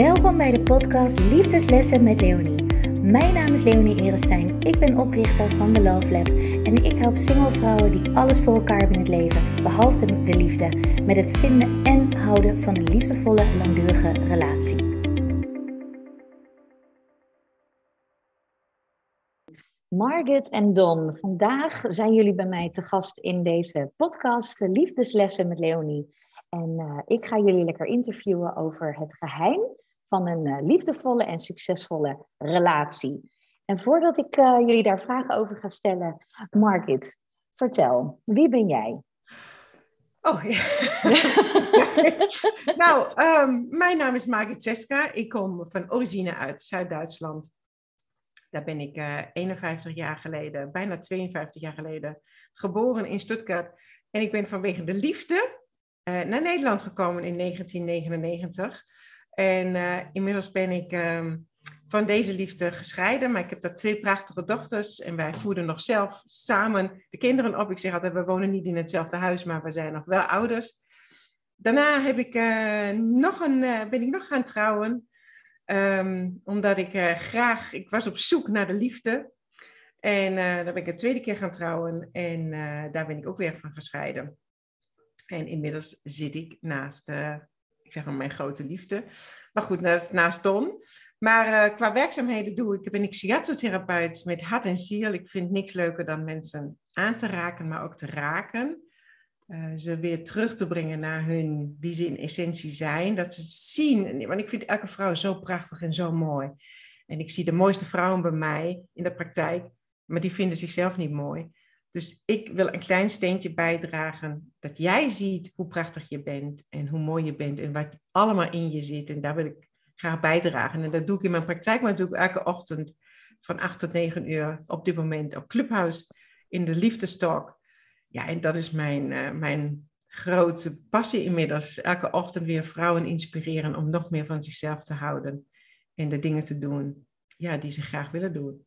Welkom bij de podcast Liefdeslessen met Leonie. Mijn naam is Leonie Erestein. Ik ben oprichter van The Love Lab en ik help single vrouwen die alles voor elkaar hebben in het leven, behalve de liefde, met het vinden en houden van een liefdevolle, langdurige relatie. Margit en Don, vandaag zijn jullie bij mij te gast in deze podcast Liefdeslessen met Leonie. En uh, ik ga jullie lekker interviewen over het geheim van een uh, liefdevolle en succesvolle relatie. En voordat ik uh, jullie daar vragen over ga stellen, Margit, vertel, wie ben jij? Oh ja. nou, um, mijn naam is Margit Ceska. Ik kom van origine uit Zuid-Duitsland. Daar ben ik 51 jaar geleden, bijna 52 jaar geleden, geboren in Stuttgart. En ik ben vanwege de liefde uh, naar Nederland gekomen in 1999. En uh, inmiddels ben ik um, van deze liefde gescheiden. Maar ik heb daar twee prachtige dochters. En wij voeden nog zelf samen de kinderen op. Ik zeg altijd, we wonen niet in hetzelfde huis, maar we zijn nog wel ouders. Daarna heb ik, uh, nog een, ben ik nog gaan trouwen. Um, omdat ik graag, ik was op zoek naar de liefde. En daar ben ik een tweede keer gaan trouwen. En daar ben ik ook weer van gescheiden. En inmiddels zit ik naast, ik zeg maar mijn grote liefde. Maar goed, naast, naast Don. Maar uh, qua werkzaamheden doe ik, ben ik shiatsu-therapeut met hart en ziel. Ik vind niks leuker dan mensen aan te raken, maar ook te raken. Uh, ze weer terug te brengen naar hun, wie ze in essentie zijn. Dat ze zien, want ik vind elke vrouw zo prachtig en zo mooi. En ik zie de mooiste vrouwen bij mij in de praktijk, maar die vinden zichzelf niet mooi. Dus ik wil een klein steentje bijdragen dat jij ziet hoe prachtig je bent en hoe mooi je bent en wat allemaal in je zit. En daar wil ik graag bijdragen. En dat doe ik in mijn praktijk, maar dat doe ik elke ochtend van 8 tot 9 uur op dit moment op Clubhouse in de Liefdestalk. Ja, en dat is mijn, uh, mijn grote passie inmiddels. Elke ochtend weer vrouwen inspireren om nog meer van zichzelf te houden en de dingen te doen ja, die ze graag willen doen.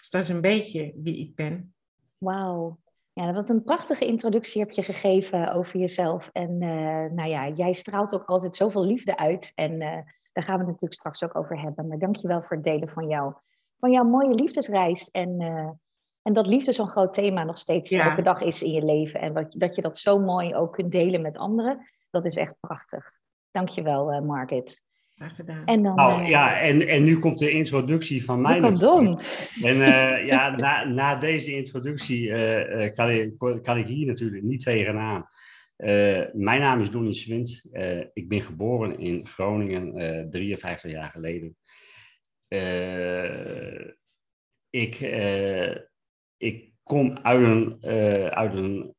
Dus dat is een beetje wie ik ben. Wauw. Ja, wat een prachtige introductie heb je gegeven over jezelf. En uh, nou ja, jij straalt ook altijd zoveel liefde uit. En uh, daar gaan we het natuurlijk straks ook over hebben. Maar dankjewel voor het delen van, jou, van jouw mooie liefdesreis. En, uh, en dat liefde zo'n groot thema nog steeds ja. elke dag is in je leven. En wat, dat je dat zo mooi ook kunt delen met anderen. Dat is echt prachtig. Dankjewel, uh, Margit. Gedaan. En dan, nou, uh, ja, en, en nu komt de introductie van mij. En uh, ja, na, na deze introductie uh, kan, ik, kan ik hier natuurlijk niet tegenaan. mijn naam is Donnie Swint. ik ben geboren in Groningen 53 jaar geleden. ik, ik kom uit een, uit een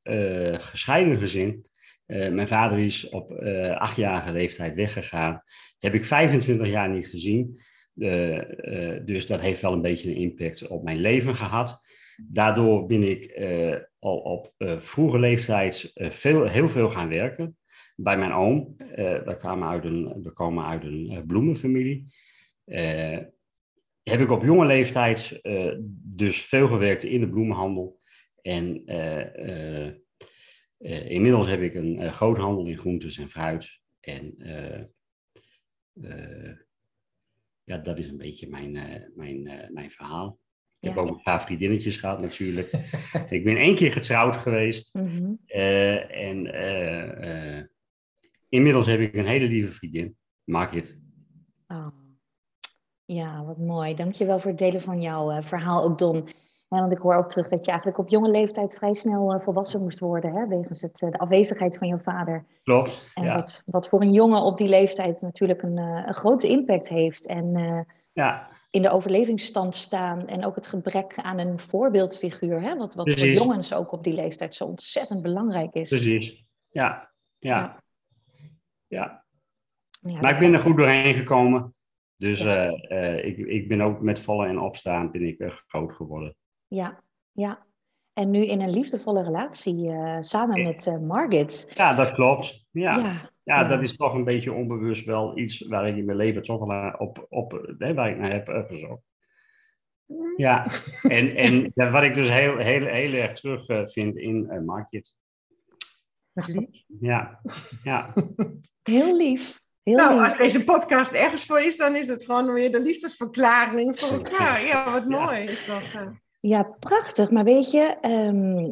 gescheiden gezin. Mijn vader is op achtjarige leeftijd weggegaan heb ik 25 jaar niet gezien. Uh, dus dat heeft wel een beetje een impact op mijn leven gehad. Daardoor ben ik al op vroege leeftijd veel, heel veel gaan werken. Bij mijn oom. we, kwamen uit een, we komen uit een bloemenfamilie. heb ik op jonge leeftijd dus veel gewerkt in de bloemenhandel. En inmiddels heb ik een groothandel in groentes en fruit. En uh, ja, dat is een beetje mijn, uh, mijn, uh, mijn verhaal. Ik ja. heb ook een paar vriendinnetjes gehad natuurlijk. ik ben één keer getrouwd geweest. Mm -hmm. en inmiddels heb ik een hele lieve vriendin, Margit. Oh. Ja, wat mooi. Dankjewel voor het delen van jouw verhaal ook, Don. Ja, want ik hoor ook terug dat je eigenlijk op jonge leeftijd vrij snel uh, volwassen moest worden, hè, wegens het, uh, de afwezigheid van je vader. Klopt. En ja. wat, wat voor een jongen op die leeftijd natuurlijk een, uh, een grote impact heeft. En ja. in de overlevingsstand staan en ook het gebrek aan een voorbeeldfiguur, hè, wat, wat voor jongens ook op die leeftijd zo ontzettend belangrijk is. Precies, ja. Ja. ja. ja. maar ik ben er goed doorheen gekomen. Dus ik, ik ben ook met vallen en opstaan ben ik groot geworden. Ja, ja. En nu in een liefdevolle relatie uh, samen met uh, Margit. Ja, dat klopt. Ja. Ja, ja. ja, dat is toch een beetje onbewust wel iets waar ik in mijn leven toch wel op, op hè, waar ik naar heb gezocht. Ja, en, en wat ik dus heel, heel, heel erg terug uh, vind in uh, Margit. Wat lief. Ja, ja. Heel lief. nou, als deze podcast ergens voor is, dan is het gewoon weer de liefdesverklaring voor elkaar. Ja, wat mooi is dat. Eh. Ja, prachtig. Maar weet je, ehm,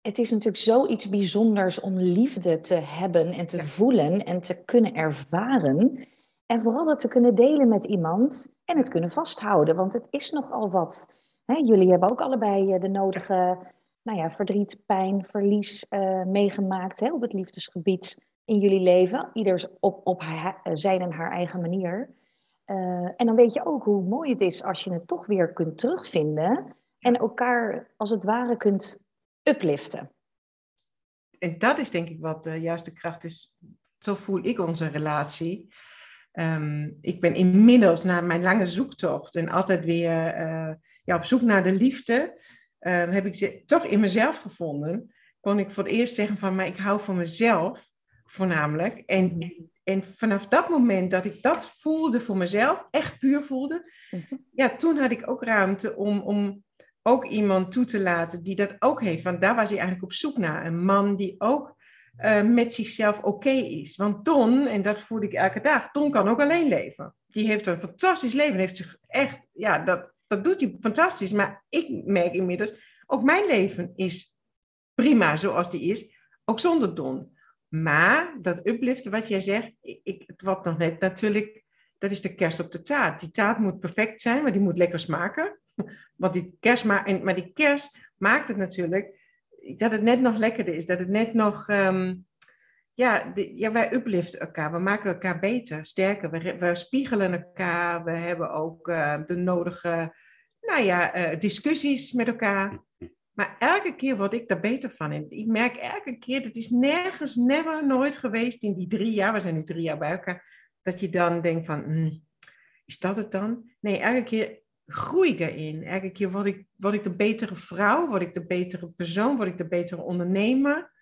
het is natuurlijk zoiets bijzonders om liefde te hebben en te voelen en te kunnen ervaren. En vooral dat te kunnen delen met iemand en het kunnen vasthouden. Want het is nogal wat. Hè, jullie hebben ook allebei eh, de nodige nou ja, verdriet, pijn, verlies uh, meegemaakt hè, op het liefdesgebied in jullie leven. Ieders op, op haar, eh, zijn en haar eigen manier. en dan weet je ook hoe mooi het is als je het toch weer kunt terugvinden en elkaar als het ware kunt upliften. En dat is denk ik wat de juiste kracht is. Zo voel ik onze relatie. Um, ik ben inmiddels na mijn lange zoektocht en altijd weer uh, ja, op zoek naar de liefde, uh, heb ik ze toch in mezelf gevonden. Kon ik voor het eerst zeggen van, maar ik hou van mezelf voornamelijk. En, mhm. en vanaf dat moment dat ik dat voelde voor mezelf, echt puur voelde, mhm. ja, toen had ik ook ruimte om, om ook iemand toe te laten die dat ook heeft. Want daar was hij eigenlijk op zoek naar. Een man die ook uh, met zichzelf oké is. Want Don, en dat voel ik elke dag, Don kan ook alleen leven. Die heeft een fantastisch leven. Heeft zich echt, ja, dat, dat doet hij fantastisch. Maar ik merk inmiddels, ook mijn leven is prima zoals die is. Ook zonder Don. Maar dat upliften wat jij zegt, ik, het wordt nog net natuurlijk, dat is de kerst op de taart. Die taart moet perfect zijn, maar die moet lekker smaken. Want die kerst, maar, maar die kerst maakt het natuurlijk dat het net nog lekkerder is. Dat het net nog. Ehm, ja, ja, wij upliften elkaar. We maken elkaar beter, sterker. We, we spiegelen elkaar. We hebben ook uh, de nodige nou ja, uh, discussies met elkaar. Maar elke keer word ik daar beter van. En ik merk elke keer, dat is nergens, never, nooit geweest in die drie jaar, we zijn nu drie jaar bij elkaar, dat je dan denkt van, hm, is dat het dan? Nee, elke keer groei ik erin. Elke keer word ik, word ik de betere vrouw, word ik de betere persoon, word ik de betere ondernemer.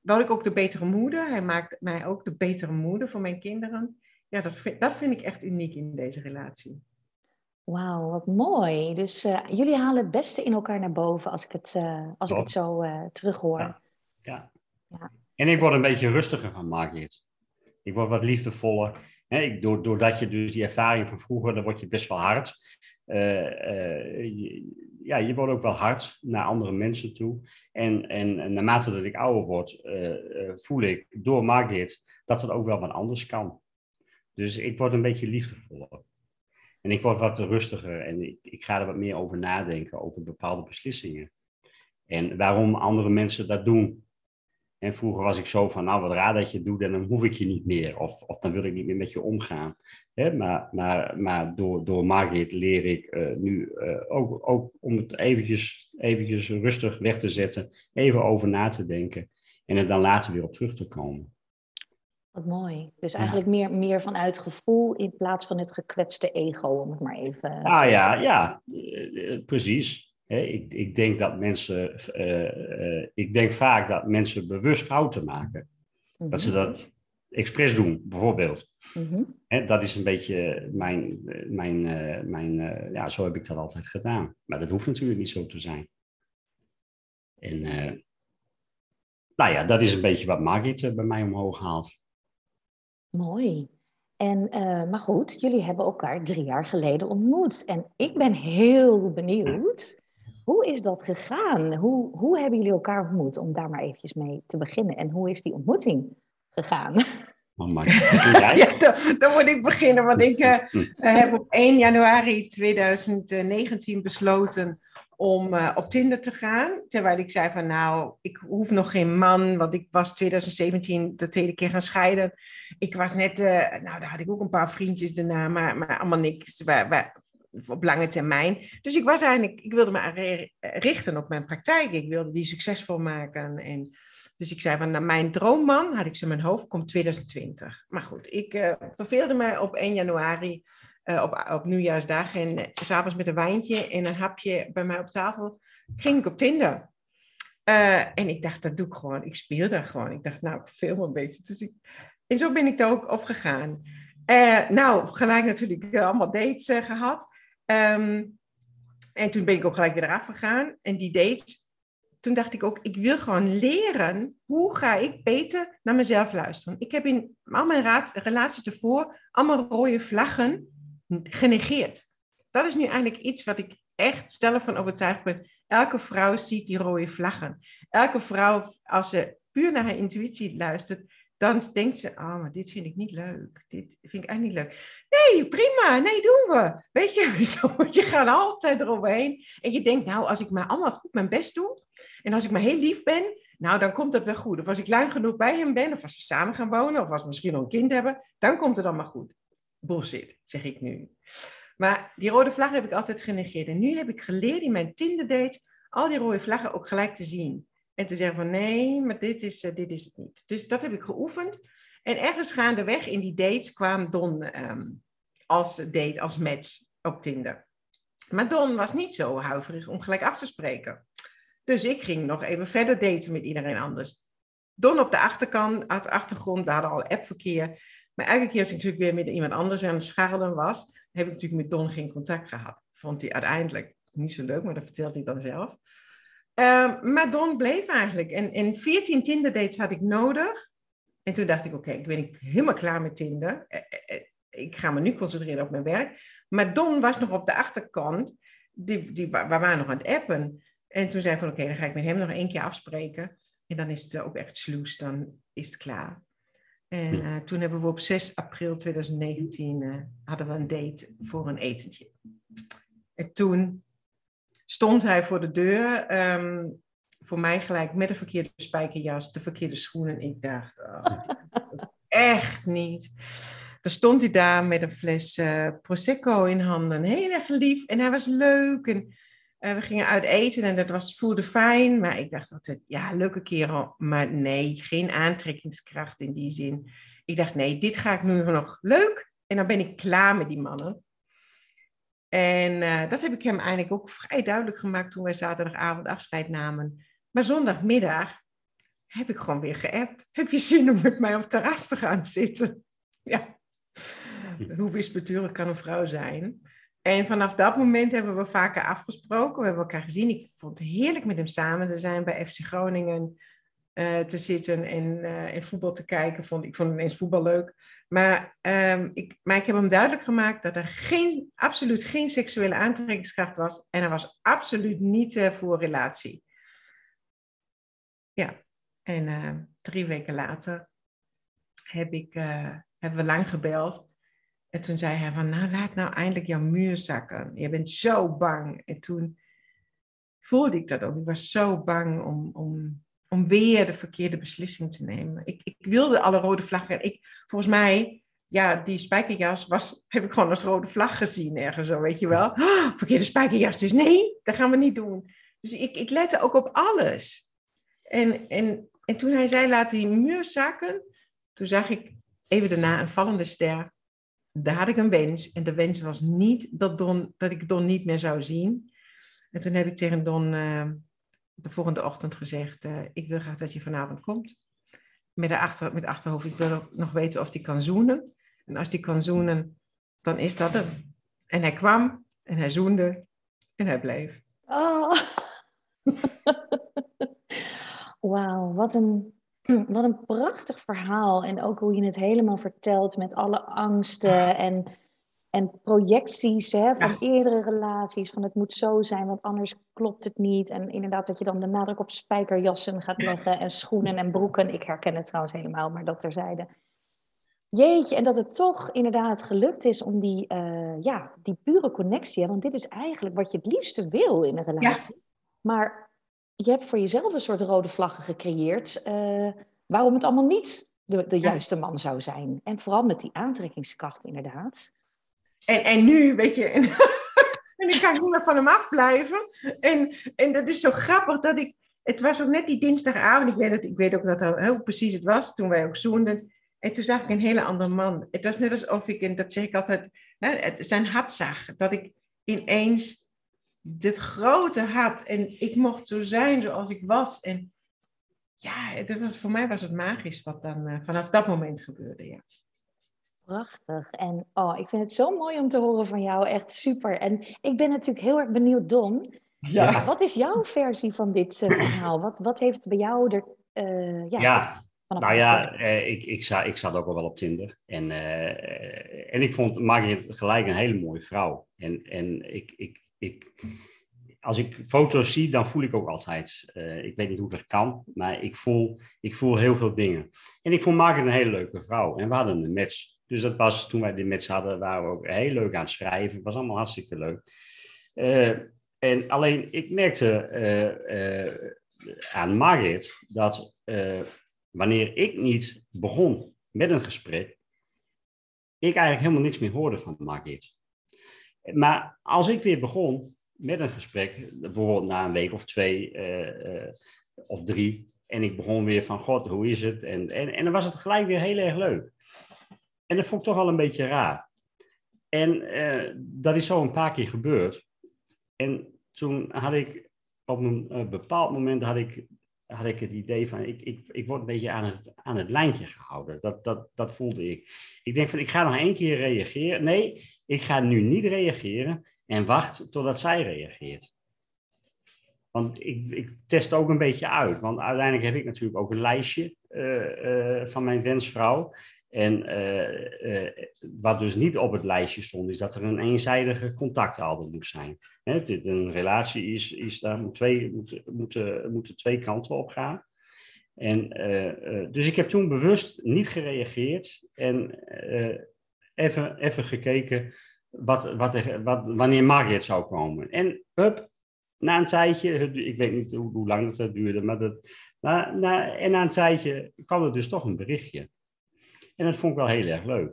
Word ik ook de betere moeder. Hij maakt mij ook de betere moeder voor mijn kinderen. Ja, dat vind, dat vind ik echt uniek in deze relatie. Wauw, wat mooi. Dus uh, jullie halen het beste in elkaar naar boven als ik het, uh, als ik het zo uh, terughoor. Ja. ja. Ja. En ik word een beetje rustiger van Margit. Ik word wat liefdevoller. He, doordat je dus die ervaring van vroeger, dan word je best wel hard. Uh, ja, je wordt ook wel hard naar andere mensen toe. En, en, naarmate dat ik ouder word, uh, voel ik door Margit dat het ook wel wat anders kan. Dus ik word een beetje liefdevoller. En ik word wat rustiger en ik, ik ga er wat meer over nadenken, over bepaalde beslissingen. En waarom andere mensen dat doen. En vroeger was ik zo van, nou wat raar dat je het doet en dan hoef ik je niet meer. Of, of dan wil ik niet meer met je omgaan. maar, maar, maar door, door Margit leer ik uh, nu uh, ook, ook om het eventjes, eventjes rustig weg te zetten. Even over na te denken. En er dan later weer op terug te komen. Wat mooi. Dus eigenlijk meer, meer vanuit gevoel in plaats van het gekwetste ego, om het maar even... Ah ja, ja, uh, precies ik, ik, denk dat mensen, uh, uh, ik denk vaak dat mensen bewust fouten maken. Dat ze mhm. dat expres doen, bijvoorbeeld. Mm dat is een beetje mijn, mijn, uh, mijn ja, zo heb ik dat altijd gedaan. Maar dat hoeft natuurlijk niet zo te zijn. En nou ja, dat is een beetje wat Margit bij mij omhoog haalt. Mooi. En, maar goed, jullie hebben elkaar drie jaar geleden ontmoet. En ik ben heel benieuwd hoe is dat gegaan? Hoe, hoe hebben jullie elkaar ontmoet? Om daar maar eventjes mee te beginnen. En hoe is die ontmoeting gegaan? Oh ja, dan, dan, moet ik beginnen, want ik uh, heb op 1 januari 2019 besloten om uh, op Tinder te gaan. Terwijl ik zei van nou, ik hoef nog geen man, want ik was 2017 de tweede keer gaan scheiden. Ik was net, uh, nou daar had ik ook een paar vriendjes daarna, maar, maar allemaal niks. Waar, waar, op lange termijn. Dus ik was eigenlijk, ik wilde me richten op mijn praktijk. Ik wilde die succesvol maken. En dus ik zei van, nou, mijn droomman, had ik ze in mijn hoofd, komt 2020. Maar goed, ik uh, verveelde me op 1 januari, uh, op, op nieuwjaarsdag. En uh, s'avonds met een wijntje en een hapje bij mij op tafel, ging ik op Tinder. en ik dacht, dat doe ik gewoon. Ik speel daar gewoon. Ik dacht, nou, ik me een beetje. Dus en zo ben ik daar ook op gegaan. nou, gelijk natuurlijk allemaal dates gehad. Um, en toen ben ik ook gelijk weer eraf gegaan. En die dates, toen dacht ik ook, ik wil gewoon leren hoe ga ik beter naar mezelf luisteren. Ik heb in al mijn relaties ervoor allemaal rode vlaggen genegeerd. Dat is nu eigenlijk iets wat ik echt stellig van overtuigd ben. Elke vrouw ziet die rode vlaggen. Elke vrouw, als ze puur naar haar intuïtie luistert, dan denkt ze, oh, maar dit vind ik niet leuk. Dit vind ik eigenlijk niet leuk. Nee, prima. Nee, doen we. Weet je, zo, je gaat altijd eroverheen. En je denkt, nou, als ik maar allemaal goed mijn best doe, en als ik maar heel lief ben, nou, dan komt het wel goed. Of als ik lang genoeg bij hem ben, of als we samen gaan wonen, of als we misschien nog een kind hebben, dan komt het allemaal goed. Bullshit, zeg ik nu. Maar die rode vlag heb ik altijd genegeerd. En nu heb ik geleerd in mijn Tinder date al die rode vlaggen ook gelijk te zien. En te zeggen van nee, maar dit is, uh, dit is het niet. Dus dat heb ik geoefend. En ergens gaandeweg in die dates kwam Don um, als date, als match op Tinder. Maar Don was niet zo huiverig om gelijk af te spreken. Dus ik ging nog even verder daten met iedereen anders. Don op de achterkant, achtergrond, we hadden al appverkeer. Maar elke keer als ik natuurlijk weer met iemand anders aan het scharrelen was, heb ik natuurlijk met Don geen contact gehad. Vond hij uiteindelijk niet zo leuk, maar dat vertelt hij dan zelf. Um, maar Don bleef eigenlijk. En, en 14 Tinder dates had ik nodig. En toen dacht ik, oké, okay, ik ben ik helemaal klaar met Tinder. Eh, eh, eh, ik ga me nu concentreren op mijn werk. Maar Don was nog op de achterkant. Die, die, we waren nog aan het appen. En toen zei ik van, oké, okay, dan ga ik met hem nog één keer afspreken. En dan is het ook echt sluis, dan is het klaar. En uh, toen hebben we op 6 april 2019 uh, hadden we een date voor een etentje. En toen stond hij voor de deur. Um, voor mij gelijk met de verkeerde spijkerjas, de verkeerde schoenen. Ik dacht, oh, echt niet. Toen stond hij daar met een fles uh, Prosecco in handen. Heel erg lief. En hij was leuk. En uh, we gingen uit eten en dat was, voelde fijn. Maar ik dacht altijd, ja, leuke kerel. Maar nee, geen aantrekkingskracht in die zin. Ik dacht, nee, dit ga ik nu nog leuk. En dan ben ik klaar met die mannen. En uh, dat heb ik hem eigenlijk ook vrij duidelijk gemaakt toen wij zaterdagavond afscheid namen. Maar zondagmiddag heb ik gewoon weer geappt. Heb je zin om met mij op het terras te gaan zitten? Ja, hoe wispelturig kan een vrouw zijn? En vanaf dat moment hebben we vaker afgesproken. We hebben elkaar gezien. Ik vond het heerlijk met hem samen te zijn bij FC Groningen. Uh, te zitten en, uh, voetbal te kijken. Vond, ik vond ineens voetbal leuk. Maar, um, ik, maar ik heb hem duidelijk gemaakt dat er geen, absoluut geen seksuele aantrekkingskracht was. En er was absoluut niet uh, voor relatie. Ja, en drie weken later heb ik, hebben we lang gebeld. En toen zei hij van, nou laat nou eindelijk jouw muur zakken. Je bent zo bang. En toen voelde ik dat ook. Ik was zo bang om, om om weer de verkeerde beslissing te nemen. Ik, ik wilde alle rode vlaggen. Ik, volgens mij, ja, die spijkerjas was, heb ik gewoon als rode vlag gezien ergens zo, weet je wel. Oh, verkeerde spijkerjas, dus nee, dat gaan we niet doen. Dus ik, ik lette ook op alles. En, en, en toen hij zei, laat die muur zakken, toen zag ik even daarna een vallende ster. Daar had ik een wens. En de wens was niet dat, Don, dat ik Don niet meer zou zien. En toen heb ik tegen Don uh, de volgende ochtend gezegd, uh, ik wil graag dat je vanavond komt. Met, de achter, met achterhoofd, ik wil nog weten of hij kan zoenen. En als hij kan zoenen, dan is dat hem. En hij kwam en hij zoende en hij bleef. Oh. Wauw, wat een, wat een prachtig verhaal. En ook hoe je het helemaal vertelt met alle angsten en en projecties hè, van eerdere relaties, van het moet zo zijn, want anders klopt het niet. En inderdaad dat je dan de nadruk op spijkerjassen gaat leggen en schoenen en broeken. Ik herken het trouwens helemaal, maar dat terzijde. Jeetje, en dat het toch inderdaad gelukt is om die, uh, ja, die pure connectie, want dit is eigenlijk wat je het liefste wil in een relatie. Maar je hebt voor jezelf een soort rode vlaggen gecreëerd, uh, waarom het allemaal niet de, de juiste man zou zijn. En vooral met die aantrekkingskracht inderdaad. En, en nu, weet je, en, ik kan niet meer van hem afblijven. En, en dat is zo grappig dat ik, het was ook net die dinsdagavond, ik weet, het, ik weet ook dat dat heel precies het was, toen wij ook zoenden. En toen zag ik een hele andere man. Het was net alsof ik, en dat zeg ik altijd, hè, zijn hart zag. Dat ik ineens dit grote had en ik mocht zo zijn zoals ik was. En ja, dat was, voor mij was het magisch wat dan uh, vanaf dat moment gebeurde, ja. Prachtig. En oh, ik vind het zo mooi om te horen van jou. Echt super. En ik ben natuurlijk heel erg benieuwd, Don. Ja. Wat is jouw versie van dit uh, verhaal? Wat, wat heeft bij jou er... Uh, ja, ja. nou ja, uh, ik, ik, zat, ik zat ook al wel op Tinder. En, en ik vond Margaret gelijk een hele mooie vrouw. En, en ik, ik, ik, als ik foto's zie, dan voel ik ook altijd. ik weet niet hoe dat kan, maar ik voel, ik voel heel veel dingen. En ik vond Margaret een hele leuke vrouw. En we hadden een match. Dus dat was, toen wij die match hadden, waren we ook heel leuk aan het schrijven. Het was allemaal hartstikke leuk. En alleen, ik merkte uh, uh, aan Margit dat wanneer ik niet begon met een gesprek, ik eigenlijk helemaal niks meer hoorde van Margit. Maar als ik weer begon met een gesprek, bijvoorbeeld na een week of twee of drie, en ik begon weer van, god, hoe is het? En, en, en dan was het gelijk weer heel erg leuk. En dat vond ik toch wel een beetje raar. En dat is zo een paar keer gebeurd. En toen had ik op een uh, bepaald moment had ik, had ik het idee van ik, ik, ik word een beetje aan het, aan het lijntje gehouden. Dat, dat, dat voelde ik. Ik denk van ik ga nog één keer reageren. Nee, ik ga nu niet reageren en wacht totdat zij reageert. Want ik, ik test ook een beetje uit. Want uiteindelijk heb ik natuurlijk ook een lijstje uh, van mijn wensvrouw. En uh, uh, wat dus niet op het lijstje stond, is dat er een eenzijdige contactouder moet zijn. Hè, een relatie is, is daar moet twee, moet, moeten, moeten twee kanten op gaan. En, uh, dus ik heb toen bewust niet gereageerd en even, even gekeken wat, wat, wat, wanneer Margaret zou komen. En hup, na een tijdje, ik weet niet hoe, hoe lang dat duurde, maar dat, na, na, en na een tijdje kwam er dus toch een berichtje. En dat vond ik wel heel erg leuk.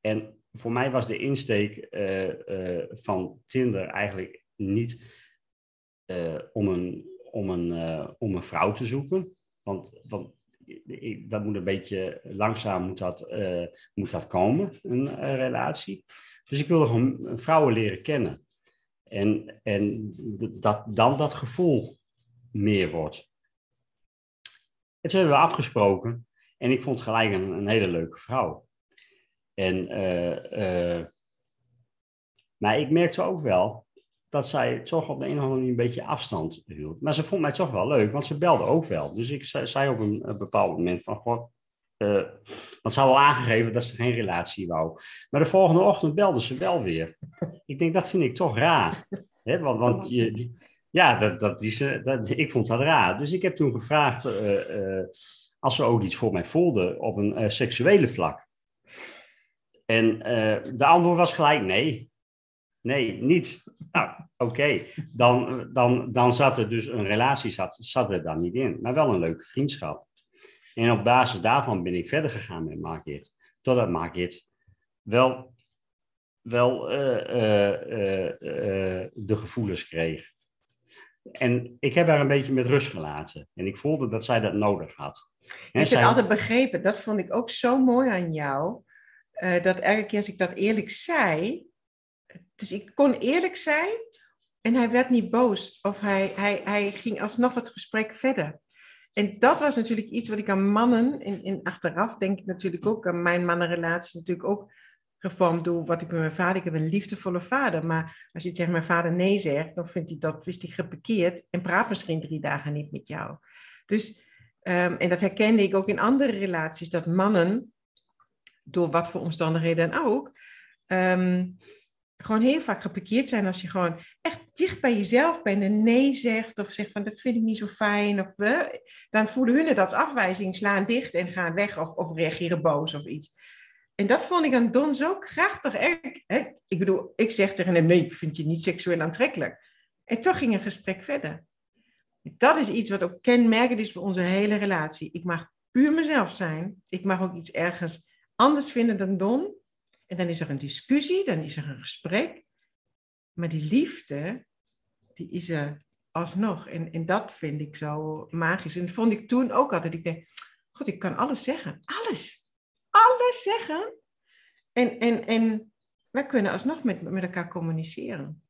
En voor mij was de insteek uh, uh, van Tinder eigenlijk niet uh, om, een, om, een, om een vrouw te zoeken. Want, want dat moet een beetje langzaam moet dat, moet dat komen, een relatie. Dus ik wilde gewoon vrouwen leren kennen. En, en dat dan dat gevoel meer wordt. En toen hebben we afgesproken en ik vond gelijk een, een hele leuke vrouw. En, uh, uh, maar ik merkte ook wel dat zij toch op de een of andere manier een beetje afstand hield. Maar ze vond mij toch wel leuk, want ze belde ook wel. Dus ik zei, op een, bepaald moment van, god, uh, want ze had al aangegeven dat ze geen relatie wou. Maar de volgende ochtend belde ze wel weer. Ik denk, dat vind ik toch raar. Want, want je, ja, dat, dat is, dat, ik vond dat raar. Dus ik heb toen gevraagd als ze ook iets voor mij voelde op een uh, seksuele vlak. En uh, de antwoord was gelijk nee. Nee, niet. Nou, oké. Dan, dan, dan zat er dus een relatie zat, zat er dan niet in. Maar wel een leuke vriendschap. En op basis daarvan ben ik verder gegaan met Margit. Totdat Margit wel, wel uh, de gevoelens kreeg. En ik heb haar een beetje met rust gelaten. En ik voelde dat zij dat nodig had. Ik heb altijd begrepen, dat vond ik ook zo mooi aan jou, uh, dat elke keer als ik dat eerlijk zei, dus ik kon eerlijk zijn en hij werd niet boos of hij, hij, hij ging alsnog het gesprek verder. En dat was natuurlijk iets wat ik aan mannen, in, in achteraf denk ik natuurlijk ook, aan mijn mannenrelaties natuurlijk ook gevormd doe, wat ik met mijn vader, ik heb een liefdevolle vader, maar als je tegen mijn vader nee zegt, dan vindt hij dat, wist hij geparkeerd en praat misschien drie dagen niet met jou. Dus Um, en dat herkende ik ook in andere relaties, dat mannen, door wat voor omstandigheden dan ook, um, gewoon heel vaak geparkeerd zijn als je gewoon echt dicht bij jezelf bent en nee zegt of zegt van dat vind ik niet zo fijn. Of, uh, dan voelen hun het als afwijzing, slaan dicht en gaan weg of, of reageren boos of iets. En dat vond ik aan Don zo krachtig. Ik, bedoel, ik zeg tegen hem, nee, ik vind je niet seksueel aantrekkelijk. En toch ging een gesprek verder. Dat is iets wat ook kenmerkend is voor onze hele relatie. Ik mag puur mezelf zijn. Ik mag ook iets ergens anders vinden dan Don. En dan is er een discussie, dan is er een gesprek. Maar die liefde, die is er alsnog. En, en dat vind ik zo magisch. En dat vond ik toen ook altijd. Ik denk, god, ik kan alles zeggen. Alles. Alles zeggen. En, en, en wij kunnen alsnog met, met elkaar communiceren.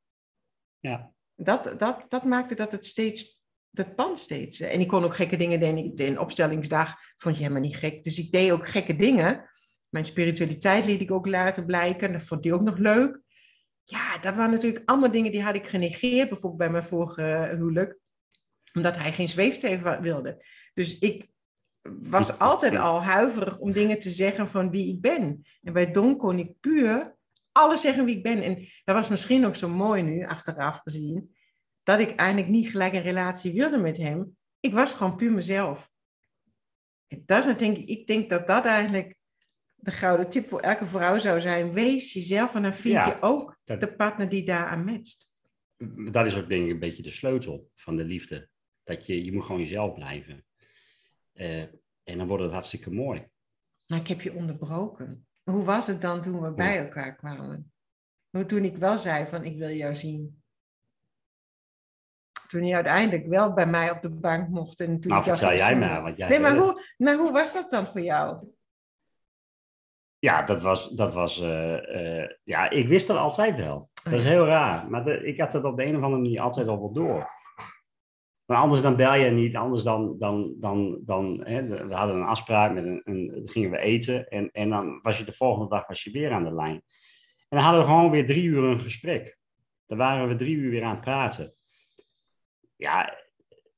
Ja. Dat, dat, dat maakte dat het steeds dat pand steeds. En ik kon ook gekke dingen doen. In opstellingsdag vond je helemaal niet gek. Dus ik deed ook gekke dingen. Mijn spiritualiteit liet ik ook laten blijken. Dat vond hij ook nog leuk. ja, dat waren natuurlijk allemaal dingen die had ik genegeerd, bijvoorbeeld bij mijn vorige huwelijk, omdat hij geen zweefteven wilde. Dus ik was altijd al huiverig om dingen te zeggen van wie ik ben. En bij Don kon ik puur alles zeggen wie ik ben. En dat was misschien ook zo mooi nu, achteraf gezien, dat ik eigenlijk niet gelijk een relatie wilde met hem. Ik was gewoon puur mezelf. En dat is denk ik, ik denk dat dat eigenlijk de gouden tip voor elke vrouw zou zijn. Wees jezelf en dan vind je ook de partner die daaraan matcht. Dat is ook denk ik een beetje de sleutel van de liefde. Dat je, je moet gewoon jezelf blijven. Uh, en dan wordt het hartstikke mooi. Maar ik heb je onderbroken. Hoe was het dan toen we bij elkaar kwamen? Toen ik wel zei van ik wil jou zien. Toen je uiteindelijk wel bij mij op de bank mocht. En toen nou, vertel jij maar. Want jij nee, maar hoe, maar hoe was dat dan voor jou? Ja, dat was, dat was uh, uh, ja, ik wist dat altijd wel. Dat is heel raar. Maar de, ik had het op de een of andere manier altijd al wel door. Maar anders dan bel je niet, anders dan, dan, dan, dan hè, we hadden een afspraak, met een, een, gingen we eten en, en dan was je de volgende dag was je weer aan de lijn. En dan hadden we gewoon weer drie uur een gesprek. Dan waren we drie uur weer aan het praten. Ja,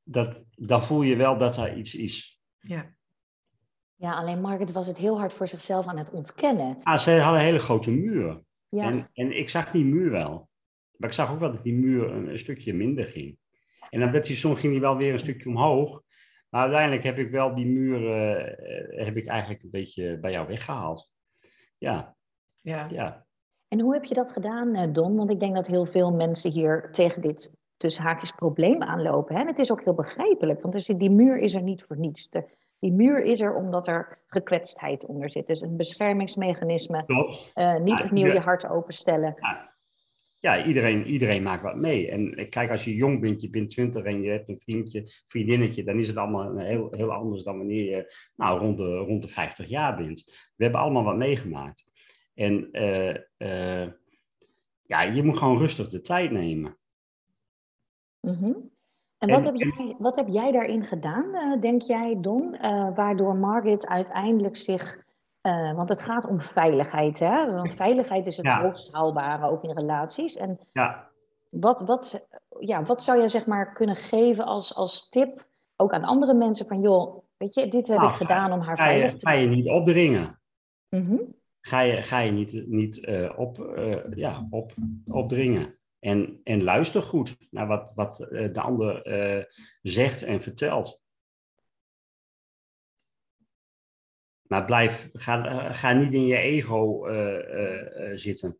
dat, dan voel je wel dat er iets is. Ja. Ja, alleen Margaret was het heel hard voor zichzelf aan het ontkennen. Ah, ze hadden een hele grote muur. Ja. En, en ik zag die muur wel. Maar ik zag ook wel dat die muur een, een stukje minder ging. En dan werd hij, soms ging hij wel weer een stukje omhoog. Maar uiteindelijk heb ik wel die muur uh, heb ik eigenlijk een beetje bij jou weggehaald. Ja. Ja. ja. En hoe heb je dat gedaan, eh, Don? Want ik denk dat heel veel mensen hier tegen dit tussen haakjes probleem aanlopen. Hè? En het is ook heel begrijpelijk, want die muur is er niet voor niets. die muur is er omdat er gekwetstheid onder zit. Dus een beschermingsmechanisme. Uh, niet opnieuw je hart openstellen. Ja ja, iedereen, iedereen maakt wat mee. En kijk, als je jong bent, je bent twintig en je hebt een vriendje, vriendinnetje, dan is het allemaal heel, heel anders dan wanneer je nou, rond, de, rond de 50 jaar bent. We hebben allemaal wat meegemaakt. En uh, uh, ja, je moet gewoon rustig de tijd nemen. Mm -hmm. En, wat, heb jij, wat heb jij daarin gedaan, denk jij, Don, waardoor Margaret uiteindelijk zich uh, want het gaat om veiligheid. Hè? Want veiligheid is het ja. hoogst haalbare, ook in relaties. En ja. wat, wat, ja, wat zou je zeg maar kunnen geven als, als tip, ook aan andere mensen, van joh, weet je, dit heb nou, ik gedaan om haar veilig te Ga je niet opdringen. Mm -hmm. Ga je, ga je niet, niet uh, op, uh, ja, op, opdringen. En, en luister goed naar wat, wat de ander zegt en vertelt. Maar blijf, ga, ga niet in je ego uh, uh, zitten.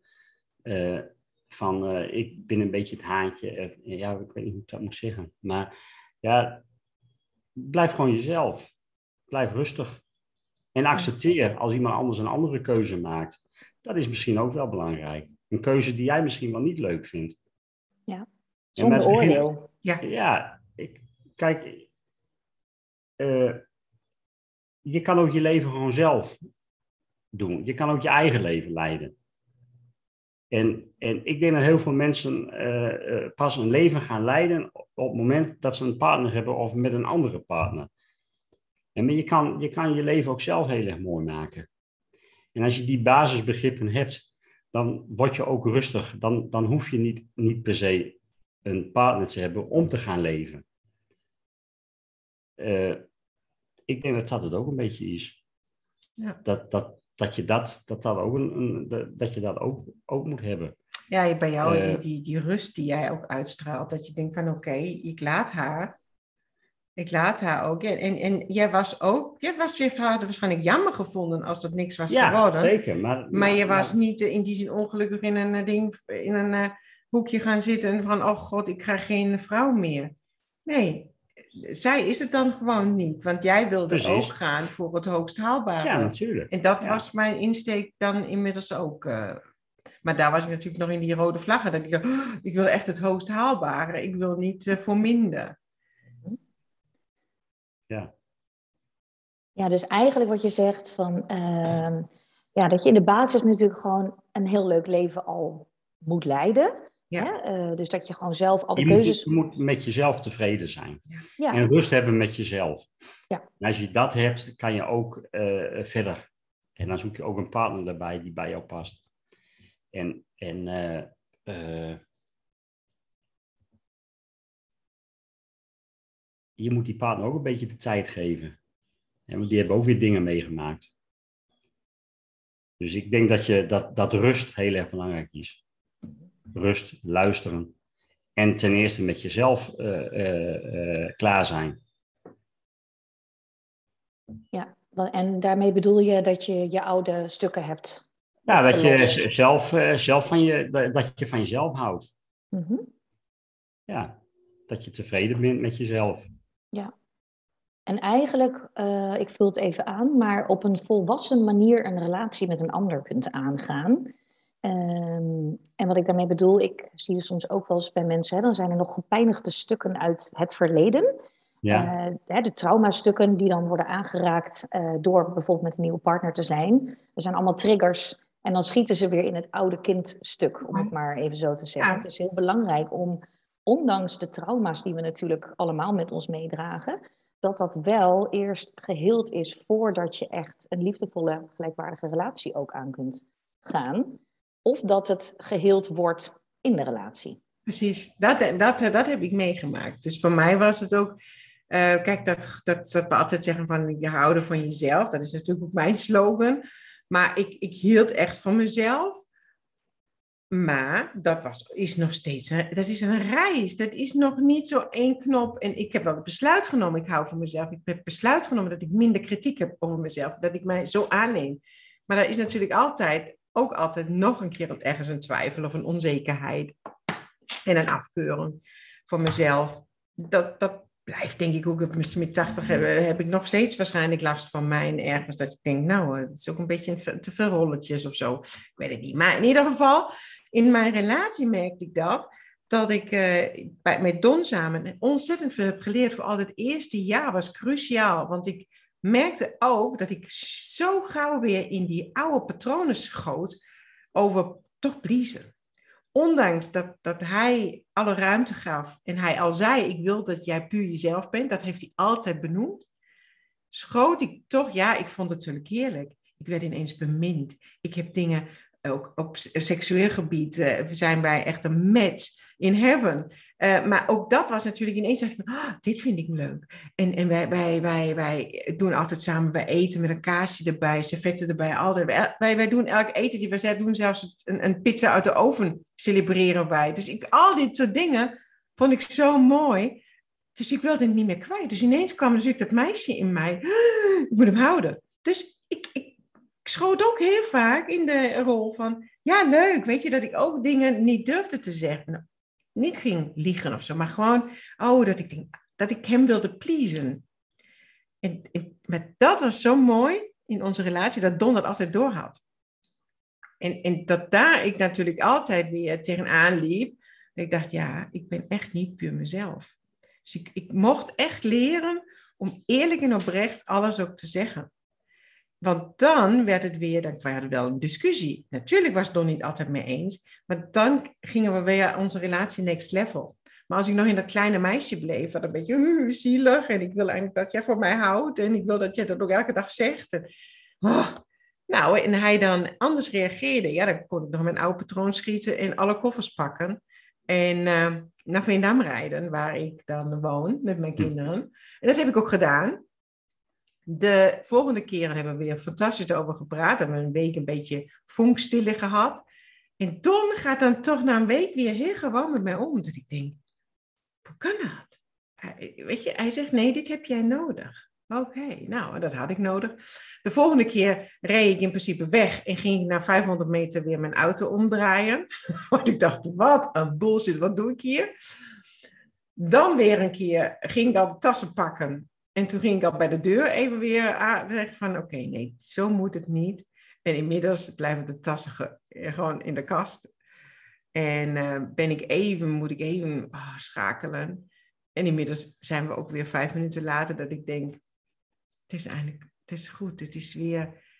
van ik ben een beetje het haantje. ja, ik weet niet hoe ik dat moet zeggen. Maar ja, blijf gewoon jezelf. Blijf rustig. En accepteer als iemand anders een andere keuze maakt. Dat is misschien ook wel belangrijk. Een keuze die jij misschien wel niet leuk vindt. Ja, zonder oordeel. Ja, ja ik, kijk, je kan ook je leven gewoon zelf doen. Je kan ook je eigen leven leiden. En, en ik denk dat heel veel mensen uh, uh, pas een leven gaan leiden op het moment dat ze een partner hebben of met een andere partner. En je kan, je kan je leven ook zelf heel erg mooi maken. En als je die basisbegrippen hebt, dan word je ook rustig. Dan, dan hoef je niet, niet per se een partner te hebben om te gaan leven. Uh, ik denk dat dat het ook een beetje is. Ja. Dat, dat, dat je dat, dat, dat, ook, een, dat, je dat ook, ook moet hebben. Ja, bij jou uh, die, die, die rust die jij ook uitstraalt. Dat je denkt van oké, okay, ik laat haar. Ik laat haar ook. En, en, en jij was ook, jij was je vader waarschijnlijk jammer gevonden als dat niks was ja, geworden. zeker. Maar, maar, maar je was niet in die zin ongelukkig in een ding, in een uh, hoekje gaan zitten van oh god, ik krijg geen vrouw meer. Nee, zij is het dan gewoon niet. Want jij wilde Precies. ook gaan voor het hoogst haalbare. Ja, natuurlijk. En dat ja. was mijn insteek dan inmiddels ook. Uh, maar daar was ik natuurlijk nog in die rode vlaggen. Dat ik dacht, oh, ik wil echt het hoogst haalbare. Ik wil niet uh, voor minder. Ja. Ja, dus eigenlijk wat je zegt van... Uh, ja, dat je in de basis natuurlijk gewoon een heel leuk leven al moet leiden. Ja. Uh, dus dat je gewoon zelf alle je keuzes... Moet, je moet met jezelf tevreden zijn. Ja. En rust hebben met jezelf. Ja. En als je dat hebt, kan je ook uh, verder. En dan zoek je ook een partner erbij die bij jou past. En, en uh, eh, je moet die partner ook een beetje de tijd geven. want die hebben ook weer dingen meegemaakt. Dus ik denk dat, je, dat, dat rust heel erg belangrijk is. Rust, luisteren. En ten eerste met jezelf uh, klaar zijn. Ja, en daarmee bedoel je dat je je oude stukken hebt. Ja, dat je zelf, zelf van, je, dat je van jezelf houdt. Mm Ja, dat je tevreden bent met jezelf. Ja. En eigenlijk, uh, ik vul het even aan, maar op een volwassen manier een relatie met een ander kunt aangaan. Um, en wat ik daarmee bedoel, ik zie je soms ook wel eens bij mensen, hè, dan zijn er nog gepijnigde stukken uit het verleden. Ja. Uh, de traumastukken die dan worden aangeraakt uh, door bijvoorbeeld met een nieuwe partner te zijn. Er zijn allemaal triggers en dan schieten ze weer in het oude kindstuk, om het maar even zo te zeggen. Het is heel belangrijk om ondanks de trauma's die we natuurlijk allemaal met ons meedragen, dat dat wel eerst geheeld is voordat je echt een liefdevolle, gelijkwaardige relatie ook aan kunt gaan. Of dat het geheeld wordt in de relatie. Precies, dat, dat, dat heb ik meegemaakt. Dus voor mij was het ook, uh, kijk, dat, dat, dat we altijd zeggen van je houden van jezelf, dat is natuurlijk ook mijn slogan. Maar ik, ik hield echt van mezelf. Maar dat was, is nog steeds een, dat is een reis. Dat is nog niet zo één knop. En ik heb wel het besluit genomen, ik hou van mezelf. Ik heb besluit genomen dat ik minder kritiek heb over mezelf. Dat ik mij zo aanneem. Maar daar is natuurlijk altijd, ook altijd nog een keer ergens een twijfel of een onzekerheid. En een afkeuring voor mezelf. Dat, dat blijft denk ik ook op mijn 80 heb, heb ik nog steeds waarschijnlijk last van mij. ergens dat ik denk, nou, het is ook een beetje te veel rolletjes of zo. Ik weet het niet. Maar in ieder geval, in mijn relatie merkte ik dat. Dat ik uh, bij, met Don samen ontzettend veel heb geleerd. Vooral het eerste jaar was cruciaal. Want ik merkte ook dat ik zo gauw weer in die oude patronen schoot. Over toch pleasen. Ondanks dat, dat hij alle ruimte gaf. En hij al zei, ik wil dat jij puur jezelf bent. Dat heeft hij altijd benoemd. Schoot ik toch, ja, ik vond het natuurlijk heerlijk. Ik werd ineens bemind. Ik heb dingen ook op seksueel gebied uh, zijn wij echt een match in heaven. Uh, maar ook dat was natuurlijk ineens, dacht ik, oh, dit vind ik leuk. En, en wij, wij, wij, wij doen altijd samen, wij eten met een kaasje erbij, servetten erbij, altijd. Wij, wij doen elk eten, die wij doen zelfs een, een pizza uit de oven, celebreren wij. Dus ik, al dit soort dingen vond ik zo mooi. Dus ik wilde het niet meer kwijt. Dus ineens kwam natuurlijk dat meisje in mij, ik moet hem houden. Dus ik, ik ik schoot ook heel vaak in de rol van, ja, leuk, weet je, dat ik ook dingen niet durfde te zeggen. Niet ging liegen of zo, maar gewoon, oh, dat ik, denk, dat ik hem wilde pleasen. En, en maar dat was zo mooi in onze relatie, dat Don dat altijd doorhad. En, en dat daar ik natuurlijk altijd weer tegenaan liep. ik dacht, ja, ik ben echt niet puur mezelf. Dus ik, ik mocht echt leren om eerlijk en oprecht alles ook te zeggen. Want dan werd het weer, dan er wel een discussie. Natuurlijk was Don niet altijd mee eens, maar dan gingen we weer onze relatie next level. Maar als ik nog in dat kleine meisje bleef, dan een beetje uh, zielig en ik wil eigenlijk dat jij voor mij houdt en ik wil dat jij dat ook elke dag zegt. En, oh, nou, en hij dan anders reageerde, ja, dan kon ik nog mijn oude patroon schieten en alle koffers pakken. En uh, naar Veendam rijden, waar ik dan woon met mijn kinderen. En dat heb ik ook gedaan. De volgende keren hebben we weer fantastisch over gepraat. Hebben we een week een beetje vonkstille gehad. En Don gaat dan toch na een week weer heel gewoon met mij om. Dat ik denk, hoe kan dat? Weet je, hij zegt, nee, dit heb jij nodig. Oké, nou, dat had ik nodig. De volgende keer reed ik in principe weg en ging ik na 500 meter weer mijn auto omdraaien. Want ik dacht, wat een bullshit, wat doe ik hier? Dan weer een keer ging ik al de tassen pakken en toen ging ik al bij de deur even weer zeggen van oké, nee, zo moet het niet. En inmiddels blijven de tassen eh, gewoon in de kast. En uh, ben ik even, moet ik even oh, schakelen. En inmiddels zijn we ook weer vijf minuten later dat ik denk, het is eigenlijk, het is goed, het is weer,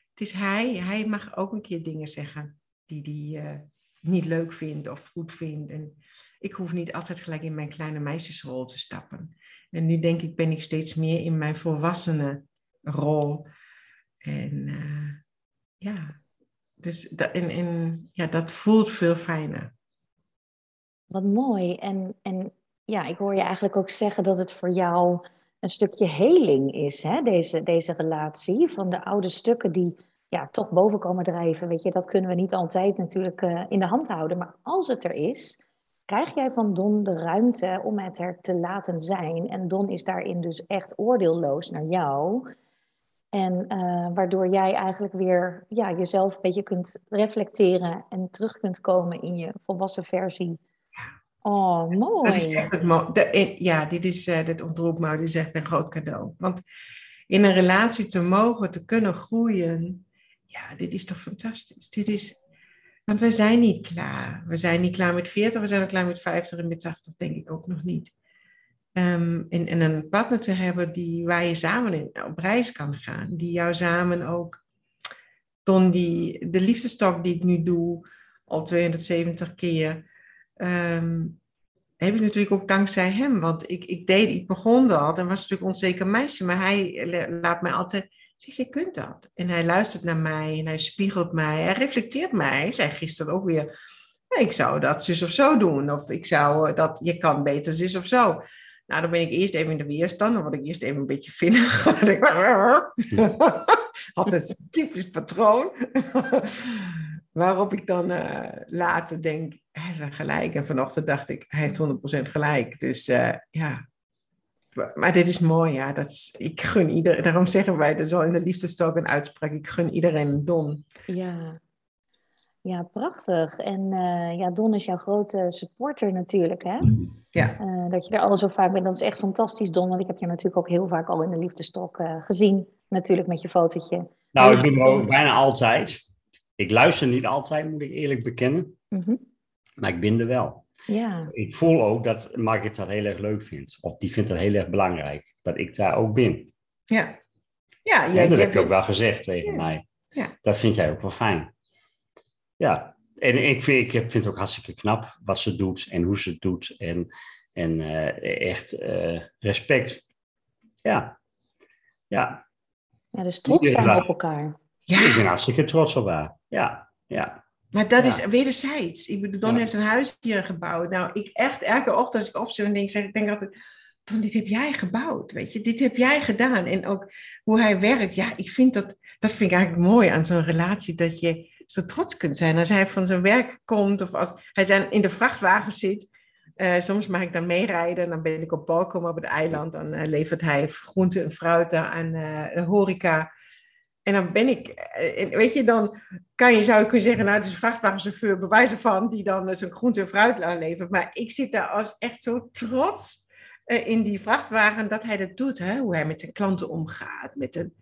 het is hij. Hij mag ook een keer dingen zeggen die hij uh, niet leuk vindt of goed vindt. En ik hoef niet altijd gelijk in mijn kleine meisjesrol te stappen. En nu denk ik, ben ik steeds meer in mijn volwassene rol. En ja, dus dat, en, en, ja, dat voelt veel fijner. Wat mooi. En, en ja, ik hoor je eigenlijk ook zeggen dat het voor jou een stukje heling is, hè? Deze, deze relatie. Van de oude stukken die ja, toch boven komen drijven. Weet je, dat kunnen we niet altijd natuurlijk uh, in de hand houden. Maar als het er is, krijg jij van Don de ruimte om het er te laten zijn. En Don is daarin dus echt oordeelloos naar jou. En uh, waardoor jij eigenlijk weer ja, jezelf een beetje kunt reflecteren en terug kunt komen in je volwassen versie. Oh, mooi. Dat is echt het mo de, ja, dit, is, uh, dit ontroept me, dit is echt een groot cadeau. Want in een relatie te mogen, te kunnen groeien, ja, dit is toch fantastisch. Dit is, want we zijn niet klaar. We zijn niet klaar met 40, we zijn ook klaar met 50 en met 80 denk ik ook nog niet. Um, en, en, een partner te hebben die, waar je samen in, op reis kan gaan. Die jou samen ook, Ton, die, de liefdestok die ik nu doe, al 270 keer, um, heb ik natuurlijk ook dankzij hem. Want ik, ik deed, ik begon dat en was natuurlijk onzeker meisje, maar hij laat mij altijd zeg, je kunt dat. En hij luistert naar mij en hij spiegelt mij. Hij reflecteert mij. Hij zei gisteren ook weer, ik zou dat zus of zo doen. Of ik zou dat, je kan beter zus of zo. Nou, dan ben ik eerst even in de weerstand. Dan word ik eerst even een beetje vinnig. Altijd een typisch patroon. Waarop ik dan uh, later denk, hij heeft gelijk. En vanochtend dacht ik, hij heeft 100% gelijk. Dus uh, ja, maar dit is mooi, ja. Dat is, ik gun iedereen, daarom zeggen wij er zo in de liefdestalk een uitspraak, ik gun iedereen een Don. Ja, ja prachtig. En uh, ja, Don is jouw grote supporter natuurlijk, hè? Ja. Uh, dat je er al zo vaak bent, dat is echt fantastisch, Don. Want ik heb je natuurlijk ook heel vaak al in de liefdestalk uh, gezien, natuurlijk met je fotootje. Nou, ik ben er bijna altijd. Ik luister niet altijd, moet ik eerlijk bekennen. Mm -hmm. Maar ik ben er wel. Ja. Ik voel ook dat Margit dat heel erg leuk vindt. Of die vindt het heel erg belangrijk. Dat ik daar ook ben. Ja. Ja, ja, ja dat heb je ook wel gezegd tegen ja. mij. Ja. Dat vind jij ook wel fijn. Ja. En ik vind, ik vind het ook hartstikke knap wat ze doet en hoe ze het doet. En, en uh, echt uh, respect. Ja. Ja. Ja, dus trots zijn op elkaar. Ja. Ik ben hartstikke trots op haar. Ja, ja. Maar dat ja. is wederzijds. Ik bedoel, Don ja. heeft een huis hier gebouwd. Nou, ik echt elke ochtend als ik opzet en denk, zeg, ik denk altijd, Don, dit heb jij gebouwd, weet je. Dit heb jij gedaan. En ook hoe hij werkt. Ja, ik vind dat, dat vind ik eigenlijk mooi aan zo'n relatie, dat je zo trots kunt zijn. Als hij van zijn werk komt of als hij zijn in de vrachtwagen zit. Uh, soms mag ik dan meerijden. Dan ben ik op balkon op het eiland. Dan uh, levert hij groenten en fruit aan uh, de horeca. En dan ben ik, weet je, dan kan je, zou je kunnen zeggen, nou, het is een vrachtwagenchauffeur bewijzen van, die dan zo'n groente en fruit levert. Maar ik zit daar als echt zo trots in die vrachtwagen dat hij dat doet, hè? hoe hij met zijn klanten omgaat, met, een,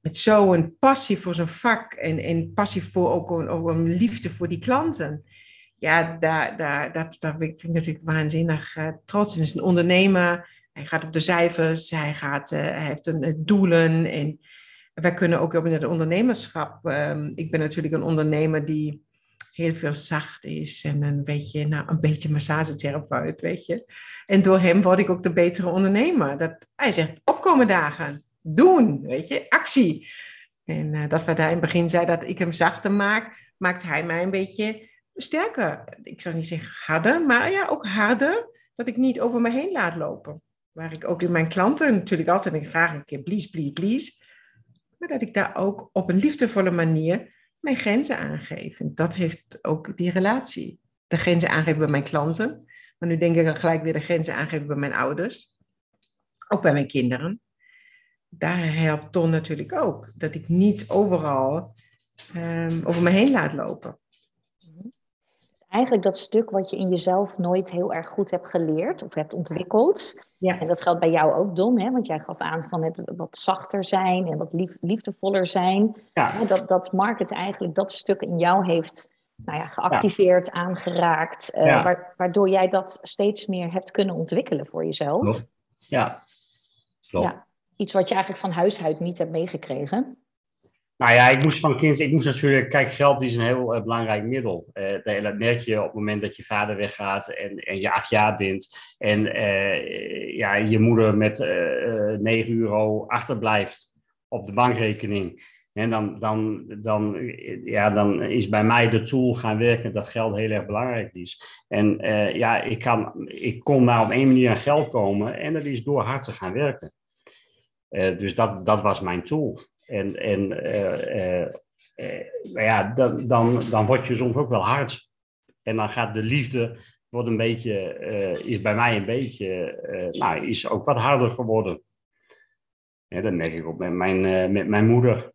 met zo'n passie voor zijn vak en, en passie voor ook een, ook een liefde voor die klanten. Ja, daar, daar, dat, daar vind ik natuurlijk waanzinnig uh, trots in. Is een ondernemer, hij gaat op de cijfers, hij, gaat, hij heeft een, uh, doelen en wij kunnen ook op het ondernemerschap. Um, ik ben natuurlijk een ondernemer die heel veel zacht is en een beetje, nou, een beetje massagetherapeut, weet je. En door hem word ik ook de betere ondernemer. Dat, hij zegt opkomen dagen, doen, weet je, actie. En uh, dat we daar in het begin zei dat ik hem zachter maak, maakt hij mij een beetje sterker. Ik zou niet zeggen harder, maar ja, ook harder. Dat ik niet over me heen laat lopen. Waar ik ook in mijn klanten natuurlijk altijd graag een keer please, please, please maar dat ik daar ook op een liefdevolle manier mijn grenzen aangeef. En dat heeft ook die relatie. De grenzen aangeven bij mijn klanten. Maar nu denk ik dan gelijk weer de grenzen aangeven bij mijn ouders. Ook bij mijn kinderen. Daar helpt Ton natuurlijk ook. Dat ik niet overal um, over me heen laat lopen. Eigenlijk dat stuk wat je in jezelf nooit heel erg goed hebt geleerd of hebt ontwikkeld. Ja. En dat geldt bij jou ook, Don, hè? want jij gaf aan van het wat zachter zijn en wat lief, liefdevoller zijn. Ja. Dat, dat Market eigenlijk dat stuk in jou heeft nou ja, geactiveerd, ja. aangeraakt. Uh, Ja. wa- waardoor jij dat steeds meer hebt kunnen ontwikkelen voor jezelf. Klopt. Ja. Klopt. Ja. Iets wat je eigenlijk van huis uit niet hebt meegekregen. Nou ja, ik moest van kind, ik moest natuurlijk, kijk, geld is een heel uh, belangrijk middel. Dat, dat merk je op het moment dat je vader weggaat en, en je acht jaar bent. En uh, ja, je moeder met 9 euro achterblijft op de bankrekening. En dan, dan, dan, ja, dan is bij mij de tool gaan werken dat geld heel erg belangrijk is. En ja, ik, kan, ik kon maar op één manier aan geld komen en dat is door hard te gaan werken. Uh, dus dat, dat was mijn tool. En, en uh, ja, dan, dan, dan word je soms ook wel hard. En dan gaat de liefde, wordt een beetje, is bij mij een beetje, nou, is ook wat harder geworden. Ja, dat merk ik ook met mijn, met mijn moeder.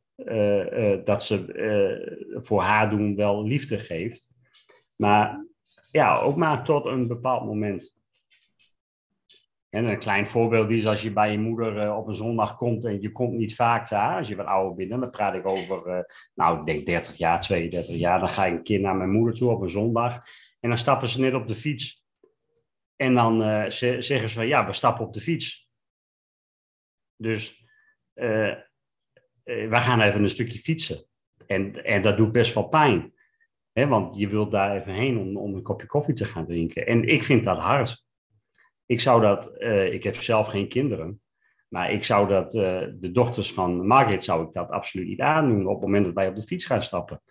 Dat ze voor haar doen wel liefde geeft. Maar ja, ook maar tot een bepaald moment. En een klein voorbeeld is als je bij je moeder op een zondag komt en je komt niet vaak daar, als je wat ouder bent, dan praat ik over, nou ik denk 30 jaar, 32 jaar, dan ga ik een keer naar mijn moeder toe op een zondag en dan stappen ze net op de fiets. En dan zeggen ze van ja, we stappen op de fiets. Dus uh, we gaan even een stukje fietsen. En, en dat doet best wel pijn. Hè? Want je wilt daar even heen om, om een kopje koffie te gaan drinken. En ik vind dat hard. Ik zou dat, uh, ik heb zelf geen kinderen. Maar ik zou dat, uh, de dochters van Margaret zou ik dat absoluut niet aandoen op het moment dat wij op de fiets gaan stappen.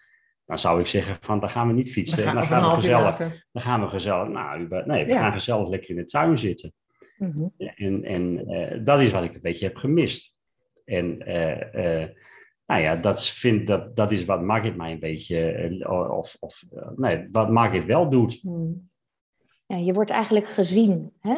Dan zou ik zeggen van, dan gaan we niet fietsen. Dan, dan gaan we gezellig. Dan gaan we gezellig. Nou, nee, we ja. gaan gezellig lekker in de tuin zitten. Mm -hmm. En, en uh, dat is wat ik een beetje heb gemist. En nou ja, dat, vind, dat, dat is wat Margit mij een beetje, of, of nee, wat Margit wel doet. Hmm. Je wordt eigenlijk gezien. Hè?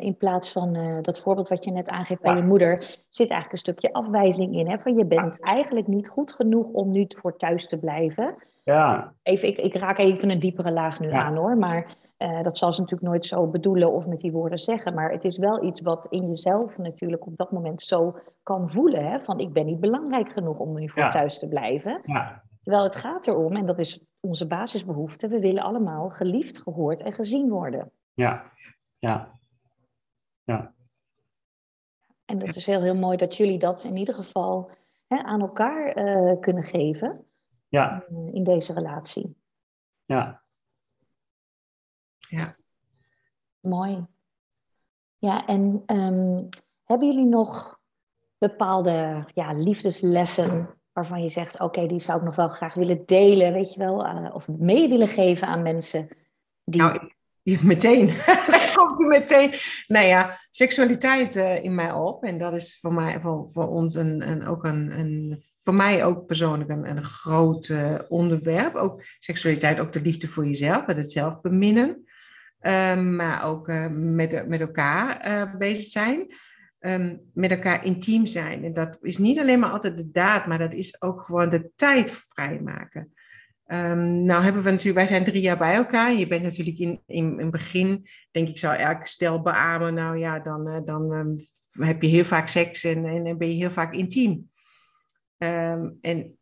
in plaats van dat voorbeeld wat je net aangeeft bij ja. je moeder, zit eigenlijk een stukje afwijzing in. Hè? Van je bent eigenlijk niet goed genoeg om nu voor thuis te blijven. Ja. Even, ik, ik raak even een diepere laag nu ja. aan hoor, maar uh, dat zal ze natuurlijk nooit zo bedoelen of met die woorden zeggen, maar het is wel iets wat in jezelf natuurlijk op dat moment zo kan voelen. Hè? Van ik ben niet belangrijk genoeg om nu voor thuis te blijven. Ja. Terwijl het gaat erom, en dat is onze basisbehoefte, we willen allemaal geliefd, gehoord en gezien worden. Ja, ja, ja. En dat is heel, heel mooi dat jullie dat in ieder geval hè, aan elkaar uh, kunnen geven ja. in, in deze relatie. Ja, ja. Mooi. Ja, en um, hebben jullie nog bepaalde ja, liefdeslessen waarvan je zegt, oké, die zou ik nog wel graag willen delen, weet je wel, of mee willen geven aan mensen? Die... Nou, meteen. komt meteen. Nou ja, seksualiteit uh, in mij op. En dat is voor mij, voor, voor ons een, een, ook een, een, voor mij ook persoonlijk een, een groot uh, onderwerp. Ook seksualiteit, ook de liefde voor jezelf, het zelf beminnen. Um, maar ook uh, met, met elkaar bezig zijn. Um, met elkaar intiem zijn. En dat is niet alleen maar altijd de daad, maar dat is ook gewoon de tijd vrijmaken. Um, nou hebben we natuurlijk, wij zijn drie jaar bij elkaar. Je bent natuurlijk in, in, het begin, denk ik, zou elk stel beamen. Nou ja, dan, uh, dan um, heb je heel vaak seks en, en, en ben je heel vaak intiem. En,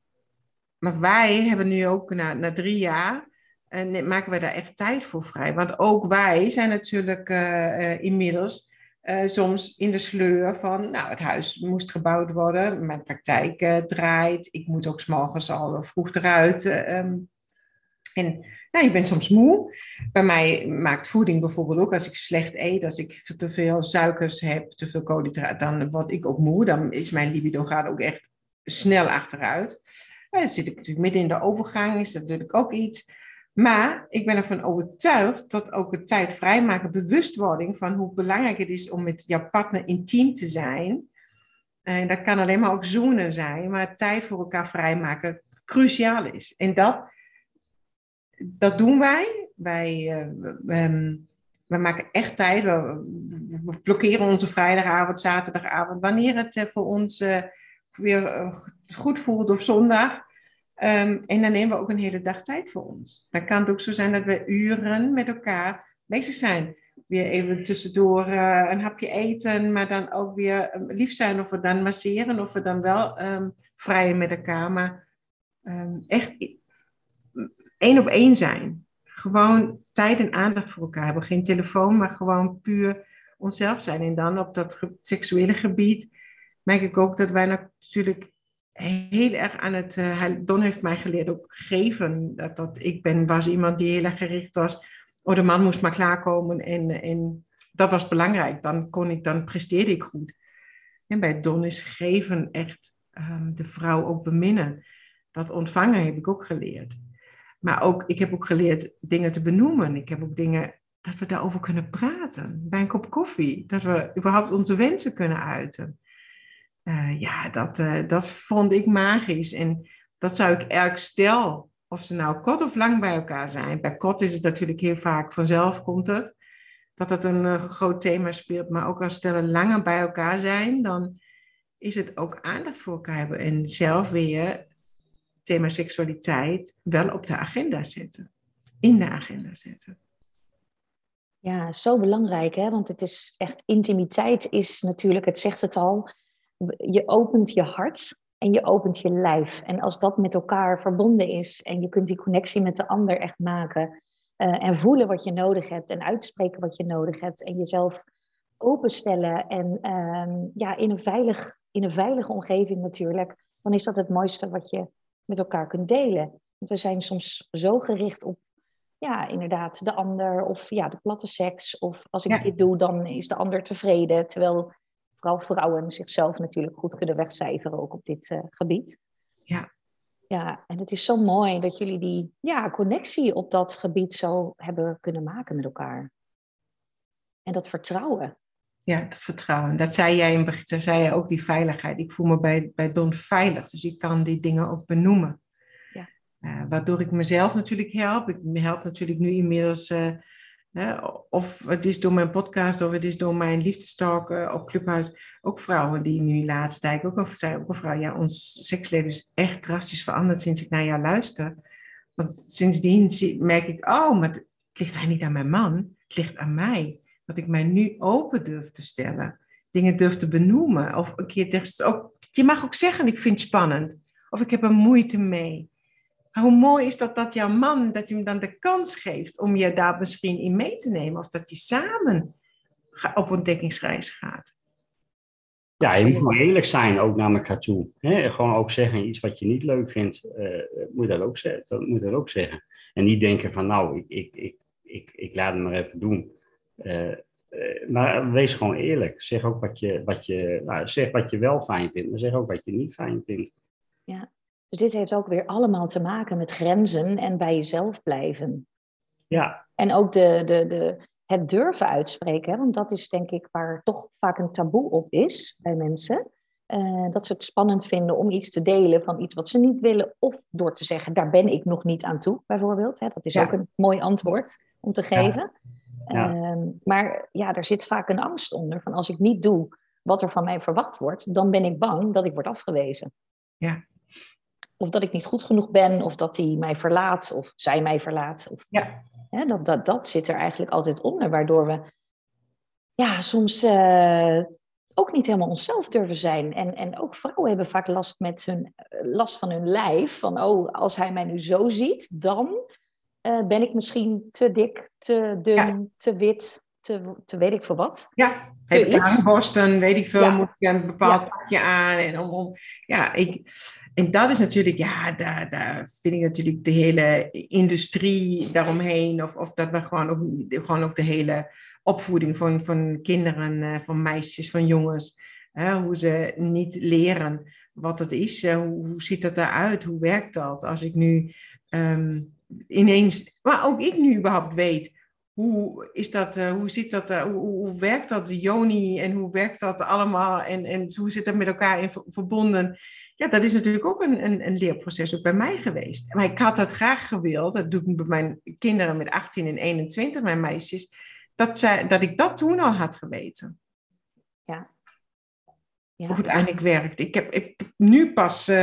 maar wij hebben nu ook na, na drie jaar en maken we daar echt tijd voor vrij. Want ook wij zijn natuurlijk uh, inmiddels uh, soms in de sleur van, nou, het huis moest gebouwd worden, mijn praktijk draait, ik moet ook s'morgens al vroeg eruit. Um, en nou, je bent soms moe. Bij mij maakt voeding bijvoorbeeld ook, als ik slecht eet, als ik te veel suikers heb, te veel koolhydraten, dan word ik ook moe. Dan is mijn libido gaat ook echt snel achteruit. dan zit ik natuurlijk midden in de overgang, is dat natuurlijk ook iets. Maar ik ben ervan overtuigd dat ook het tijd vrijmaken, bewustwording van hoe belangrijk het is om met jouw partner intiem te zijn. En dat kan alleen maar ook zoenen zijn, maar tijd voor elkaar vrijmaken cruciaal is. En dat, dat doen wij. Wij, uh, we, maken echt tijd. We, blokkeren onze vrijdagavond, zaterdagavond, wanneer het uh, voor ons uh, weer goed voelt of zondag. Um, en dan nemen we ook een hele dag tijd voor ons. Dan kan het ook zo zijn dat we uren met elkaar bezig zijn. Weer even tussendoor uh, een hapje eten, maar dan ook weer um, lief zijn of we dan masseren of we dan wel um, vrijen met elkaar. Maar echt één op één zijn. Gewoon tijd en aandacht voor elkaar hebben. Geen telefoon, maar gewoon puur onszelf zijn. En dan op dat seksuele gebied merk ik ook dat wij natuurlijk heel erg aan het. Uh, Don heeft mij geleerd ook geven. Dat, dat ik ben, was iemand die heel erg gericht was. Oh, de man moest maar klaarkomen. En, en dat was belangrijk. Dan, kon ik, dan presteerde ik goed. En bij Don is geven echt ehm, de vrouw ook beminnen. Dat ontvangen heb ik ook geleerd. Maar ook, ik heb ook geleerd dingen te benoemen. Ik heb ook dingen dat we daarover kunnen praten. Bij een kop koffie. Dat we überhaupt onze wensen kunnen uiten. Uh, ja, dat, uh, dat vond ik magisch. En dat zou ik elk stel, of ze nou kort of lang bij elkaar zijn. Bij kort is het natuurlijk heel vaak vanzelf komt het. Dat het een uh, groot thema speelt. Maar ook als stellen langer bij elkaar zijn, dan is het ook aandacht voor elkaar hebben. En zelf weer thema seksualiteit wel op de agenda zetten. In de agenda zetten. Ja, zo belangrijk, hè? want het is echt intimiteit is natuurlijk, het zegt het al, je opent je hart en je opent je lijf. En als dat met elkaar verbonden is en je kunt die connectie met de ander echt maken uh, en voelen wat je nodig hebt en uitspreken wat je nodig hebt en jezelf openstellen en uh, ja, in, een veilig, in een veilige omgeving natuurlijk, dan is dat het mooiste wat je met elkaar kunt delen. We zijn soms zo gericht op ja, inderdaad, de ander of ja, de platte seks. Of als ik dit doe, dan is de ander tevreden. Terwijl vooral vrouwen zichzelf natuurlijk goed kunnen wegcijferen, ook op dit uh, gebied. Ja. Ja, en het is zo mooi dat jullie die ja, connectie op dat gebied zo hebben kunnen maken met elkaar. En dat vertrouwen. Ja, dat vertrouwen. Dat zei jij in begin, zei je ook die veiligheid. Ik voel me bij, bij Don veilig, dus ik kan die dingen ook benoemen. Uh, waardoor ik mezelf natuurlijk help. Ik help natuurlijk nu inmiddels, uh, of het is door mijn podcast of het is door mijn liefdestalk uh, op Clubhuis, ook vrouwen die nu laatst tijd ook al zei, ook een vrouw, ja, ons seksleven is echt drastisch veranderd sinds ik naar jou luister. Want sindsdien merk ik, oh, maar het ligt eigenlijk niet aan mijn man, het ligt aan mij. Dat ik mij nu open durf te stellen, dingen durf te benoemen. Of een keer ook, je mag ook zeggen, ik vind het spannend. Of ik heb er moeite mee hoe mooi is dat dat jouw man, dat je hem dan de kans geeft om je daar misschien in mee te nemen. Of dat je samen op ontdekkingsreis gaat. Ja, je moet eerlijk zijn ook naar elkaar toe. He, gewoon ook zeggen, iets wat je niet leuk vindt, uh, moet, dat ook zeggen, dat moet dat ook zeggen. En niet denken van, nou, ik, ik, ik, ik, ik laat het maar even doen. Uh, uh, maar wees gewoon eerlijk. Zeg ook wat je, wat, je, nou, zeg wat je wel fijn vindt, maar zeg ook wat je niet fijn vindt. Ja, dus dit heeft ook weer allemaal te maken met grenzen en bij jezelf blijven. Ja. En ook de, de, de, het durven uitspreken, hè? want dat is denk ik waar toch vaak een taboe op is bij mensen. Uh, dat ze het spannend vinden om iets te delen van iets wat ze niet willen, of door te zeggen, daar ben ik nog niet aan toe, bijvoorbeeld. Hè? Dat is ook een mooi antwoord om te geven. Ja. Uh, maar ja, er zit vaak een angst onder van als ik niet doe wat er van mij verwacht wordt, dan ben ik bang dat ik word afgewezen. Ja of dat ik niet goed genoeg ben, of dat hij mij verlaat, of zij mij verlaat. Of, ja. Hè, dat, dat, dat zit er eigenlijk altijd onder, waardoor we ja, soms uh, ook niet helemaal onszelf durven zijn. En, en ook vrouwen hebben vaak last, met hun, last van hun lijf. Van, oh, als hij mij nu zo ziet, dan uh, ben ik misschien te dik, te dun, ja. te wit, te, te weet ik veel wat. Ja, heb ik aanborsten, weet ik veel, ja. moet ik een bepaald ja. pakje aan. En om, om, ja, ik, en dat is natuurlijk, ja, daar, daar vind ik natuurlijk de hele industrie daaromheen. Of, of dat we gewoon ook, gewoon ook de hele opvoeding van, van kinderen, eh, van meisjes, van jongens. Hè, hoe ze niet leren wat het is. Eh, hoe, hoe ziet dat eruit? Hoe werkt dat? Als ik nu um, ineens, maar ook ik nu überhaupt weet hoe is dat, uh, hoe zit dat, uh, hoe, hoe, werkt dat, de Joni, en hoe werkt dat allemaal en, en hoe zit dat met elkaar in verbonden? Ja, dat is natuurlijk ook een, een, een, leerproces ook bij mij geweest. Maar ik had dat graag gewild, dat doe ik bij mijn kinderen met 18 en 21, mijn meisjes, dat, zij, dat ik dat toen al had geweten. Ja. ja. Hoe het eigenlijk werkt. Ik heb, ik, nu pas uh,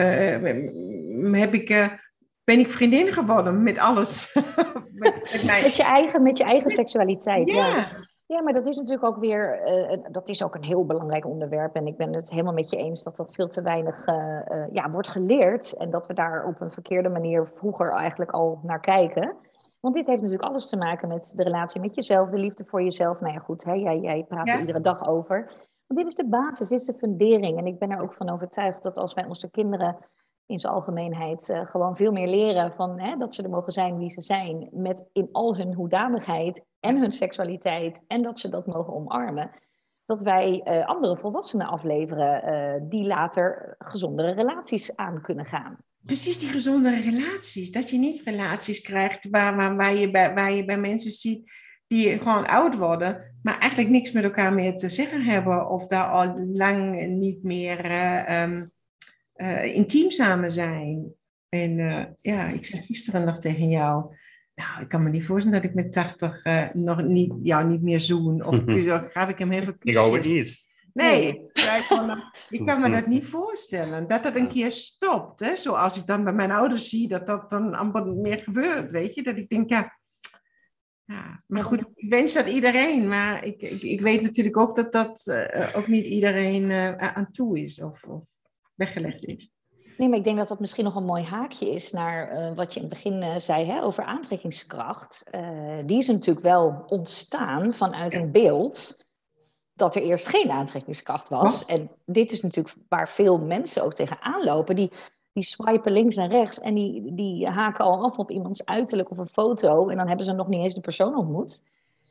heb ik ben ik vriendin geworden met alles. met, met, je eigen, met je eigen seksualiteit. Ja. ja. ja. maar dat is natuurlijk ook weer, uh, dat is ook een heel belangrijk onderwerp. En ik ben het helemaal met je eens dat dat veel te weinig uh, uh, ja, wordt geleerd. En dat we daar op een verkeerde manier vroeger eigenlijk al naar kijken. Want dit heeft natuurlijk alles te maken met de relatie met jezelf, de liefde voor jezelf. Nou ja, goed, hè, jij, jij praat ja? er iedere dag over. Want dit is de basis, dit is de fundering. En ik ben er ook van overtuigd dat als wij onze kinderen in zijn algemeenheid uh, gewoon veel meer leren van hè, dat ze er mogen zijn wie ze zijn, met in al hun hoedanigheid en hun seksualiteit, en dat ze dat mogen omarmen. dat wij uh, andere volwassenen afleveren uh, die later gezondere relaties aan kunnen gaan. Precies, die gezondere relaties. Dat je niet relaties krijgt waar, waar, waar, je, bij, waar je bij mensen ziet die gewoon oud worden, maar eigenlijk niks met elkaar meer te zeggen hebben of daar al lang niet meer uh, intiem samen zijn. En ja, ik zei gisteren nog tegen jou, nou, ik kan me niet voorstellen dat ik met 80 uh, nog niet, jou niet meer zoen. Of ga ik hem even Ik hoop het niet. Nee, ik kan, ik kan me dat niet voorstellen. Dat dat een keer stopt. Hè? Zoals ik dan bij mijn ouders zie, dat dat dan amper meer gebeurt. Weet je, dat ik denk, ja. ja maar goed, ik wens dat iedereen. Maar ik, ik, ik weet natuurlijk ook dat dat uh, ook niet iedereen uh, aan toe is of, of weggelegd is. Nee, maar ik denk dat dat misschien nog een mooi haakje is naar uh, wat je in het begin uh, zei hè, over aantrekkingskracht. Uh, die is natuurlijk wel ontstaan vanuit een beeld dat er eerst geen aantrekkingskracht was. En dit is natuurlijk waar veel mensen ook tegenaan lopen. Die, die swipen links en rechts en die, die haken al af op iemands uiterlijk of een foto. En dan hebben ze nog niet eens de persoon ontmoet.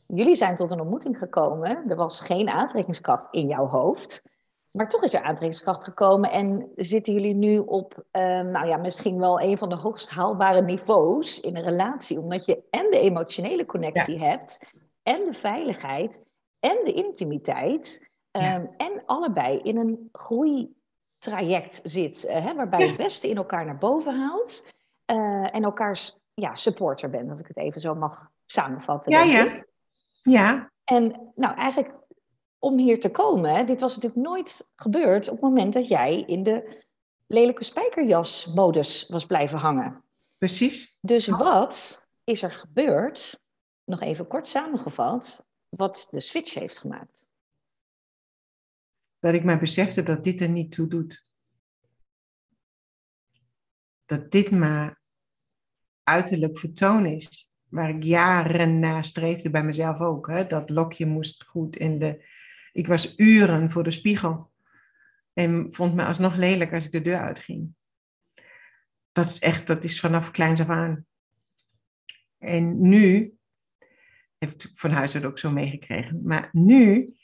Jullie zijn tot een ontmoeting gekomen. Er was geen aantrekkingskracht in jouw hoofd. Maar toch is er aantrekkingskracht gekomen en zitten jullie nu op, um, nou ja, misschien wel een van de hoogst haalbare niveaus in een relatie, omdat je en de emotionele connectie ja. hebt, en de veiligheid, en de intimiteit, um, ja. en allebei in een groeitraject zit, uh, hè, waarbij je het beste in elkaar naar boven haalt uh, en elkaars ja, supporter bent, als ik het even zo mag samenvatten. Ja, ja. Ja. En nou, eigenlijk om hier te komen, dit was natuurlijk nooit gebeurd op het moment dat jij in de lelijke spijkerjas-modus was blijven hangen. Precies. Dus wat is er gebeurd, nog even kort samengevat, wat de switch heeft gemaakt? Dat ik mij besefte dat dit er niet toe doet. Dat dit maar uiterlijk vertoon is. Waar ik jaren naar streefde bij mezelf ook. Hè? Dat lokje moest goed in de ik was uren voor de spiegel en vond me alsnog lelijk als ik de deur uitging. Dat is echt, dat is vanaf kleins af aan. En nu, heb ik van huis uit ook zo meegekregen, maar nu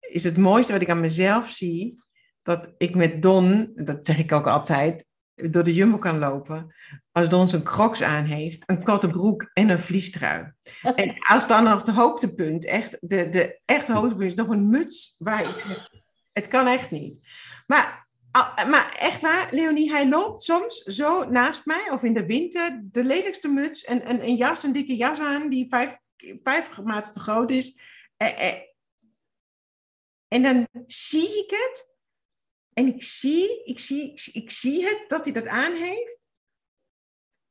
is het mooiste wat ik aan mezelf zie, dat ik met Don, dat zeg ik ook altijd, door de Jumbo kan lopen. Als Don zijn crocs aan heeft, een korte broek en een vliestrui. En als dan nog het hoogtepunt, echt, de, de echte hoogtepunt is nog een muts waar ik... Het kan echt niet. Maar, maar echt waar, Leonie, hij loopt soms zo naast mij, of in de winter, de lelijkste muts en een, een jas, een dikke jas aan, die vijf, vijf maten te groot is. Eh, eh. En dan zie ik het en ik zie, ik zie, ik zie het dat hij dat aan heeft.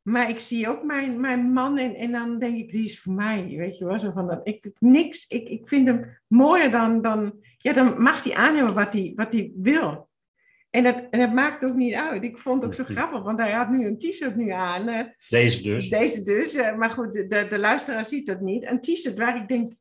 Maar ik zie ook mijn, mijn man en, en dan denk ik, die is voor mij. Weet je wel, zo van dat. Ik, niks, ik, ik vind hem mooier dan, dan, ja, dan mag hij aannemen wat hij, wat hij wil. En dat, en dat maakt ook niet uit. Ik vond het ook zo grappig, want hij had nu een t-shirt nu aan. Deze dus. Deze dus, maar goed, de, de luisteraar ziet dat niet. Een t-shirt waar ik denk,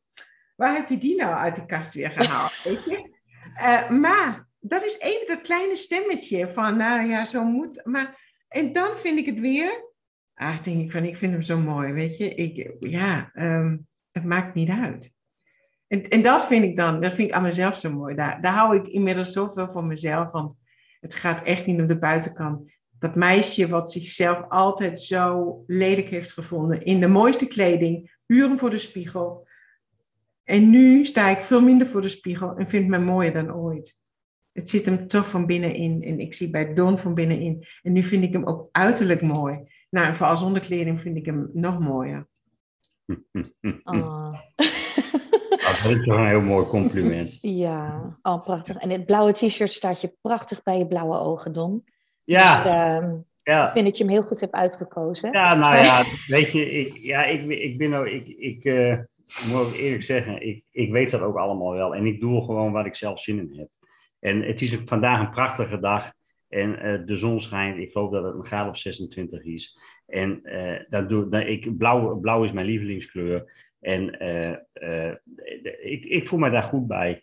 waar heb je die nou uit de kast weer gehaald? weet je? Uh, maar dat is even dat kleine stemmetje van, nou ja, zo moet. Maar, en dan vind ik het weer, ah, denk ik van, ik vind hem zo mooi, weet je. Ik, ja, um, het maakt niet uit. En, en dat vind ik dan, dat vind ik aan mezelf zo mooi. Daar, daar hou ik inmiddels zoveel van mezelf, want het gaat echt niet om de buitenkant. Dat meisje wat zichzelf altijd zo lelijk heeft gevonden, in de mooiste kleding, uren voor de spiegel. En nu sta ik veel minder voor de spiegel en vind me mooier dan ooit het zit hem toch van binnenin. En ik zie bij Don van binnenin. En nu vind ik hem ook uiterlijk mooi. Nou, en vooral zonder kleding vind ik hem nog mooier. Oh. Dat is toch een heel mooi compliment. Ja, oh, prachtig. En het blauwe t-shirt staat je prachtig bij je blauwe ogen, Don. Ja. Dus, uh, ja. Ik vind dat je hem heel goed hebt uitgekozen. Ja, nou ja, weet je, ik, ja, ik, ik ben ook, ik, ik uh, moet eerlijk zeggen, ik, ik weet dat ook allemaal wel. En ik doe gewoon waar ik zelf zin in heb. En het is vandaag een prachtige dag. En uh, de zon schijnt. Ik geloof dat het een graad of 26 is. En uh, dat doe, dat, ik, blauw, blauw is mijn lievelingskleur. En uh, ik, ik voel me daar goed bij.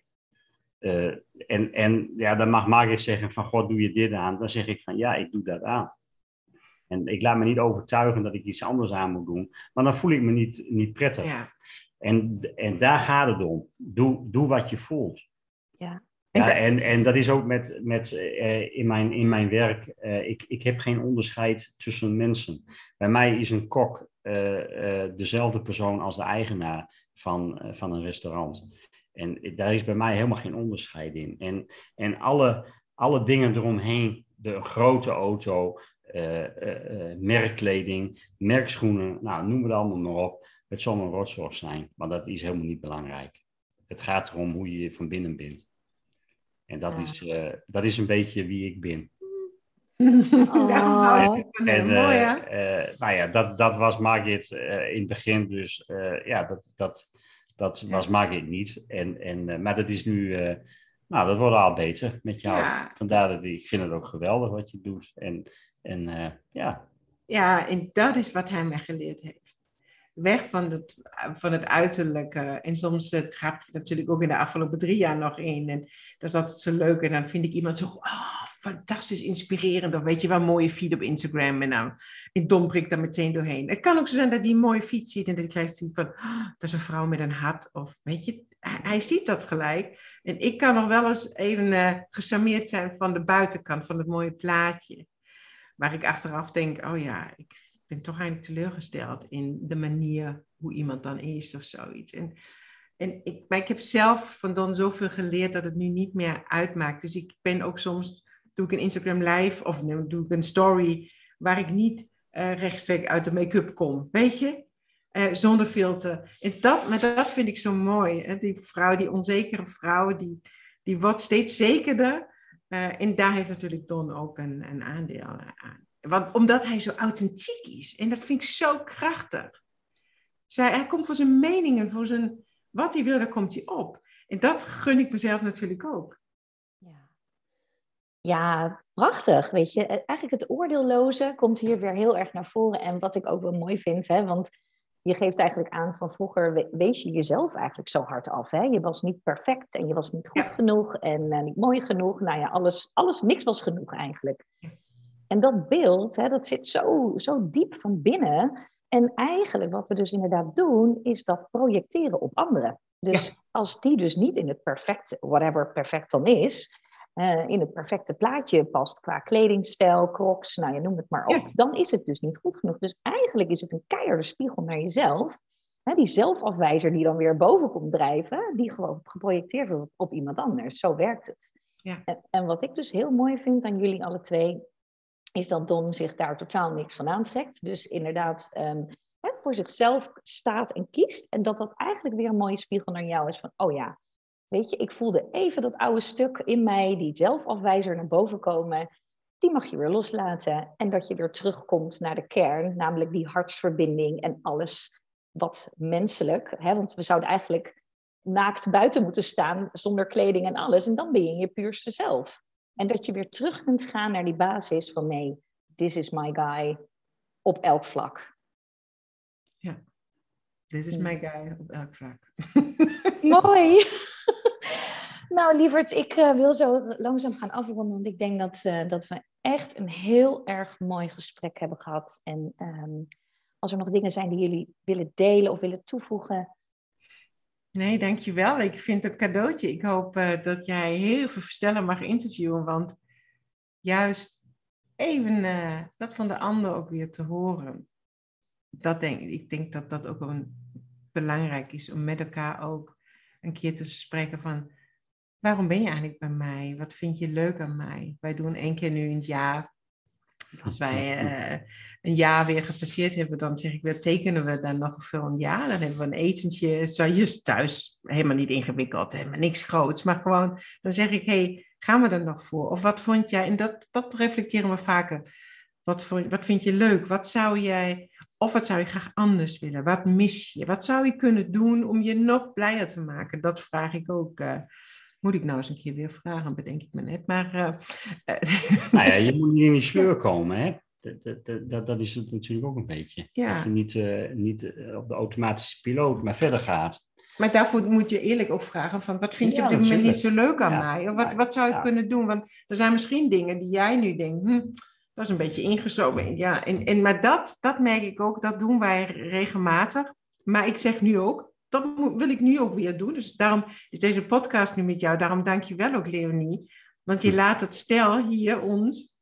en, en ja, dan mag Margit zeggen van, god, doe je dit aan? Dan zeg ik van, ja, ik doe dat aan. En ik laat me niet overtuigen dat ik iets anders aan moet doen. Maar dan voel ik me niet, niet prettig. Ja. En, en daar gaat het om. Doe, doe wat je voelt. Ja. En, en dat is ook met, met uh, in, mijn, in mijn werk. Uh, ik, ik heb geen onderscheid tussen mensen. Bij mij is een kok uh, dezelfde persoon als de eigenaar van, van een restaurant. En daar is bij mij helemaal geen onderscheid in. En, en alle, alle dingen eromheen, de grote auto, merkkleding, merkschoenen, nou, noem het allemaal maar op. Het zal een rotzorg zijn, maar dat is helemaal niet belangrijk. Het gaat erom hoe je van binnen bent. En dat, is, uh, dat is een beetje wie ik ben. Oh. En, uh, uh, nou ja, dat, dat was Margit in het begin, dus ja, dat, dat, dat was Margit niet. En, en, maar dat is nu, nou, dat wordt al beter met jou. Ja. Vandaar dat ik vind het ook geweldig wat je doet. En, en ja. Ja, en dat is wat hij mij geleerd heeft weg van het, van het uiterlijke. En soms uh, trap je natuurlijk ook in de afgelopen drie jaar nog in. En dat is altijd zo leuk. En dan vind ik iemand zo, oh, fantastisch inspirerend. Of weet je wel, mooie feed op Instagram. En dan in dom ik daar meteen doorheen. Het kan ook zo zijn dat hij een mooie feed ziet. En dat hij ziet van, oh, dat is een vrouw met een hart. Of weet je, hij, ziet dat gelijk. En ik kan nog wel eens even uh, gecharmeerd zijn van de buitenkant, van het mooie plaatje. Waar ik achteraf denk, oh ja, ik ben toch eigenlijk teleurgesteld in de manier hoe iemand dan is of zoiets. En, en ik, maar ik heb zelf van dan zoveel geleerd dat het nu niet meer uitmaakt. Dus ik ben ook soms, doe ik een Instagram live of doe ik een story waar ik niet uh, rechtstreeks uit de make-up kom. Weet je? Uh, zonder filter. En dat, maar dat vind ik zo mooi. Hè? Die vrouw, die onzekere vrouw, die, die wordt steeds zekerder. Uh, en daar heeft natuurlijk Don ook een, een aandeel aan. Want, omdat hij zo authentiek is. En dat vind ik zo krachtig. Zij, hij komt voor zijn meningen, voor zijn, wat hij wil, daar komt hij op. En dat gun ik mezelf natuurlijk ook. Ja, ja prachtig. Weet je, eigenlijk het oordeelloze komt hier weer heel erg naar voren. En wat ik ook wel mooi vind, hè, want je geeft eigenlijk aan van vroeger wees je jezelf eigenlijk zo hard af. Hè? Je was niet perfect en je was niet goed genoeg en uh, niet mooi genoeg. Nou ja, alles, alles, niks was genoeg eigenlijk. En dat beeld, hè, dat zit zo, zo diep van binnen. En eigenlijk wat we dus inderdaad doen, is dat projecteren op anderen. Dus als die dus niet in het perfecte, whatever perfect dan is, uh, in het perfecte plaatje past qua kledingstijl, crocs, nou je noem het maar op, dan is het dus niet goed genoeg. Dus eigenlijk is het een keiharde spiegel naar jezelf. Hè, die zelfafwijzer die dan weer boven komt drijven, die gewoon geprojecteerd wordt op iemand anders. Zo werkt het. Ja. En, en wat ik dus heel mooi vind aan jullie alle twee, is dat Don zich daar totaal niks van aantrekt. Dus inderdaad um, hè, voor zichzelf staat en kiest. En dat dat eigenlijk weer een mooie spiegel naar jou is van, oh ja, weet je, ik voelde even dat oude stuk in mij, die zelfafwijzer naar boven komen. Die mag je weer loslaten. En dat je weer terugkomt naar de kern, namelijk die hartsverbinding en alles wat menselijk. Hè, want we zouden eigenlijk naakt buiten moeten staan zonder kleding en alles. En dan ben je je puurste zelf. En dat je weer terug kunt gaan naar die basis van nee, this is my guy op elk vlak. Ja, this is my guy op elk vlak. Mooi. nou, lieverd, ik uh, wil zo langzaam gaan afronden, want ik denk dat, uh, dat we echt een heel erg mooi gesprek hebben gehad. En um, als er nog dingen zijn die jullie willen delen of willen toevoegen, Nee, dankjewel. Ik vind het een cadeautje. Ik hoop uh, dat jij heel veel verstellen mag interviewen, want juist even uh, dat van de ander ook weer te horen. Dat denk, ik denk dat dat ook wel belangrijk is om met elkaar ook een keer te spreken van waarom ben je eigenlijk bij mij? Wat vind je leuk aan mij? Wij doen één keer nu in het jaar als wij uh, een jaar weer gepasseerd hebben, dan zeg ik weer, tekenen we dan nog voor een jaar. Dan hebben we een etentje, je thuis, helemaal niet ingewikkeld, helemaal niks groots. Maar gewoon, dan zeg ik, hey, gaan we er nog voor? Of wat vond jij, en dat, dat reflecteren we vaker. Wat, voor, wat vind je leuk? Wat zou jij, of wat zou je graag anders willen? Wat mis je? Wat zou je kunnen doen om je nog blijer te maken? Dat vraag ik ook. Uh, moet ik nou eens een keer weer vragen, bedenk ik me net. Maar, uh, nou ja, je moet niet in die sleur komen, hè? Dat, dat, dat, dat is het natuurlijk ook een beetje. Ja. Dat je niet, uh, niet op de automatische piloot, maar verder gaat. Maar daarvoor moet je eerlijk ook vragen van wat vind je ja, op dit moment niet zo leuk aan ja. mij? Of wat, wat zou ik kunnen doen? Want er zijn misschien dingen die jij nu denkt, hm, dat is een beetje ingeslopen. Ja, en, en, maar dat, dat merk ik ook, dat doen wij regelmatig. Maar ik zeg nu ook, dat wil ik nu ook weer doen. Dus daarom is deze podcast nu met jou. Daarom dank je wel ook, Leonie. Want je laat het stel hier ons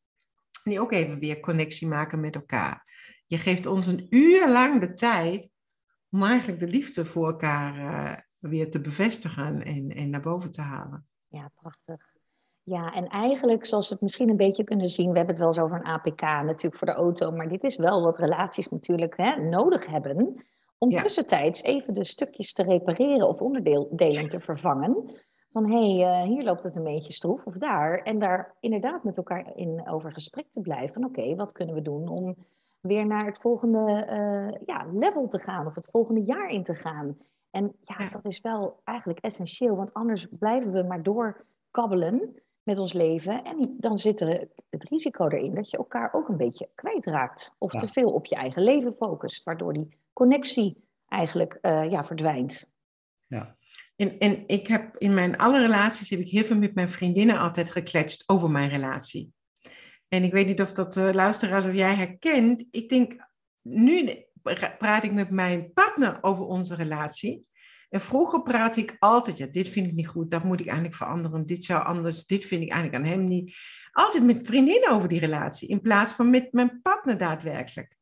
nu ook even weer connectie maken met elkaar. Je geeft ons een uur lang de tijd om eigenlijk de liefde voor elkaar uh, weer te bevestigen en, en naar boven te halen. Ja, prachtig. Ja, en eigenlijk zoals we het misschien een beetje kunnen zien, we hebben het wel eens over een APK natuurlijk voor de auto, maar dit is wel wat relaties natuurlijk hè, nodig hebben om tussentijds even de stukjes te repareren of onderdelen te vervangen. Van hé, hey, uh, hier loopt het een beetje stroef of daar. En daar inderdaad met elkaar in over gesprek te blijven. Oké, wat kunnen we doen om weer naar het volgende uh, ja, level te gaan of het volgende jaar in te gaan. En ja, dat is wel eigenlijk essentieel, want anders blijven we maar doorkabbelen met ons leven. En dan zit er het risico erin dat je elkaar ook een beetje kwijtraakt. Of te veel op je eigen leven focust, waardoor die connectie eigenlijk uh, ja, verdwijnt. Ja. En, en ik heb in mijn alle relaties heb ik heel veel met mijn vriendinnen altijd gekletst over mijn relatie. En ik weet niet of dat uh, luisteraars of jij herkent. Ik denk, nu praat ik met mijn partner over onze relatie. En vroeger praat ik altijd, ja, dit vind ik niet goed, dat moet ik eigenlijk veranderen, dit zou anders, dit vind ik eigenlijk aan hem niet. Altijd met vriendinnen over die relatie, in plaats van met mijn partner daadwerkelijk.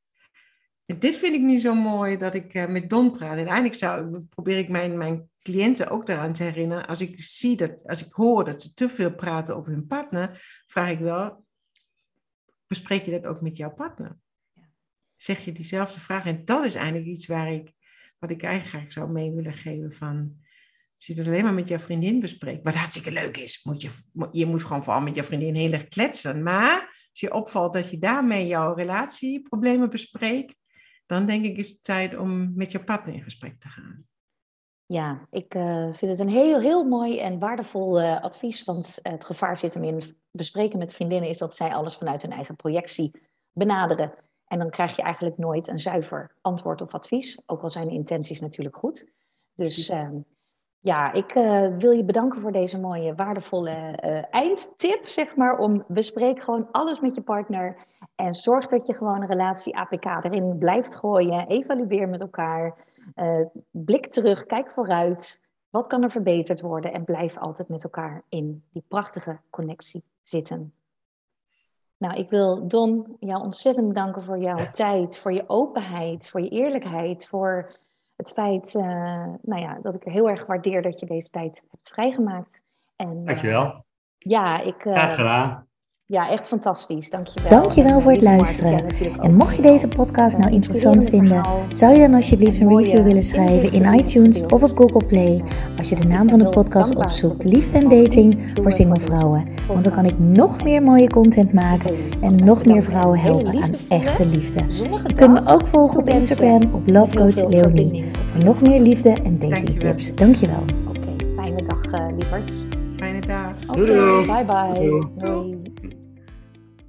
Dit vind ik nu zo mooi dat ik uh, met Don praat. En eigenlijk zou, probeer ik mijn, mijn cliënten ook daaraan te herinneren. Als ik zie dat, als ik hoor dat ze te veel praten over hun partner, vraag ik wel, bespreek je dat ook met jouw partner? Zeg je diezelfde vraag? En dat is eigenlijk iets waar ik, wat ik eigenlijk zou mee willen geven van, als je het alleen maar met jouw vriendin bespreekt, wat hartstikke leuk is, moet je, je moet gewoon vooral met jouw vriendin heel erg kletsen. Maar als je opvalt dat je daarmee jouw relatieproblemen bespreekt, dan denk ik is het tijd om met je partner in gesprek te gaan. Ja, ik uh, vind het een heel, heel mooi en waardevol uh, advies. Want het gevaar zit hem in bespreken met vriendinnen is dat zij alles vanuit hun eigen projectie benaderen. En dan krijg je eigenlijk nooit een zuiver antwoord of advies. Ook al zijn de intenties natuurlijk goed. Dus uh, ja, ik wil je bedanken voor deze mooie, waardevolle eindtip, zeg maar. Om bespreek gewoon alles met je partner. En zorg dat je gewoon een relatie APK erin blijft gooien. Evalueer met elkaar. Uh, blik terug, kijk vooruit. Wat kan er verbeterd worden? En blijf altijd met elkaar in die prachtige connectie zitten. Nou, ik wil Don jou ontzettend bedanken voor jouw tijd, voor je openheid, voor je eerlijkheid, voor het feit uh, nou ja, dat ik heel erg waardeer dat je deze tijd hebt vrijgemaakt. En, Dankjewel. Uh, ja, ik. Graag gedaan. Ja, echt fantastisch. Dankjewel. Dankjewel voor het luisteren. En mocht je deze podcast nou interessant vinden, zou je dan alsjeblieft een review willen schrijven in iTunes of op Google Play. Als je de naam van de podcast opzoekt, Liefde en Dating voor single vrouwen. Want dan kan ik nog meer mooie content maken en nog meer vrouwen helpen aan echte liefde. Je kunt me ook volgen op Instagram op Lovecoach Leonie voor nog meer liefde en dating tips. Dankjewel. Oké, fijne dag uh, lieverds. Fijne dag. Oké, bye bye. Doei.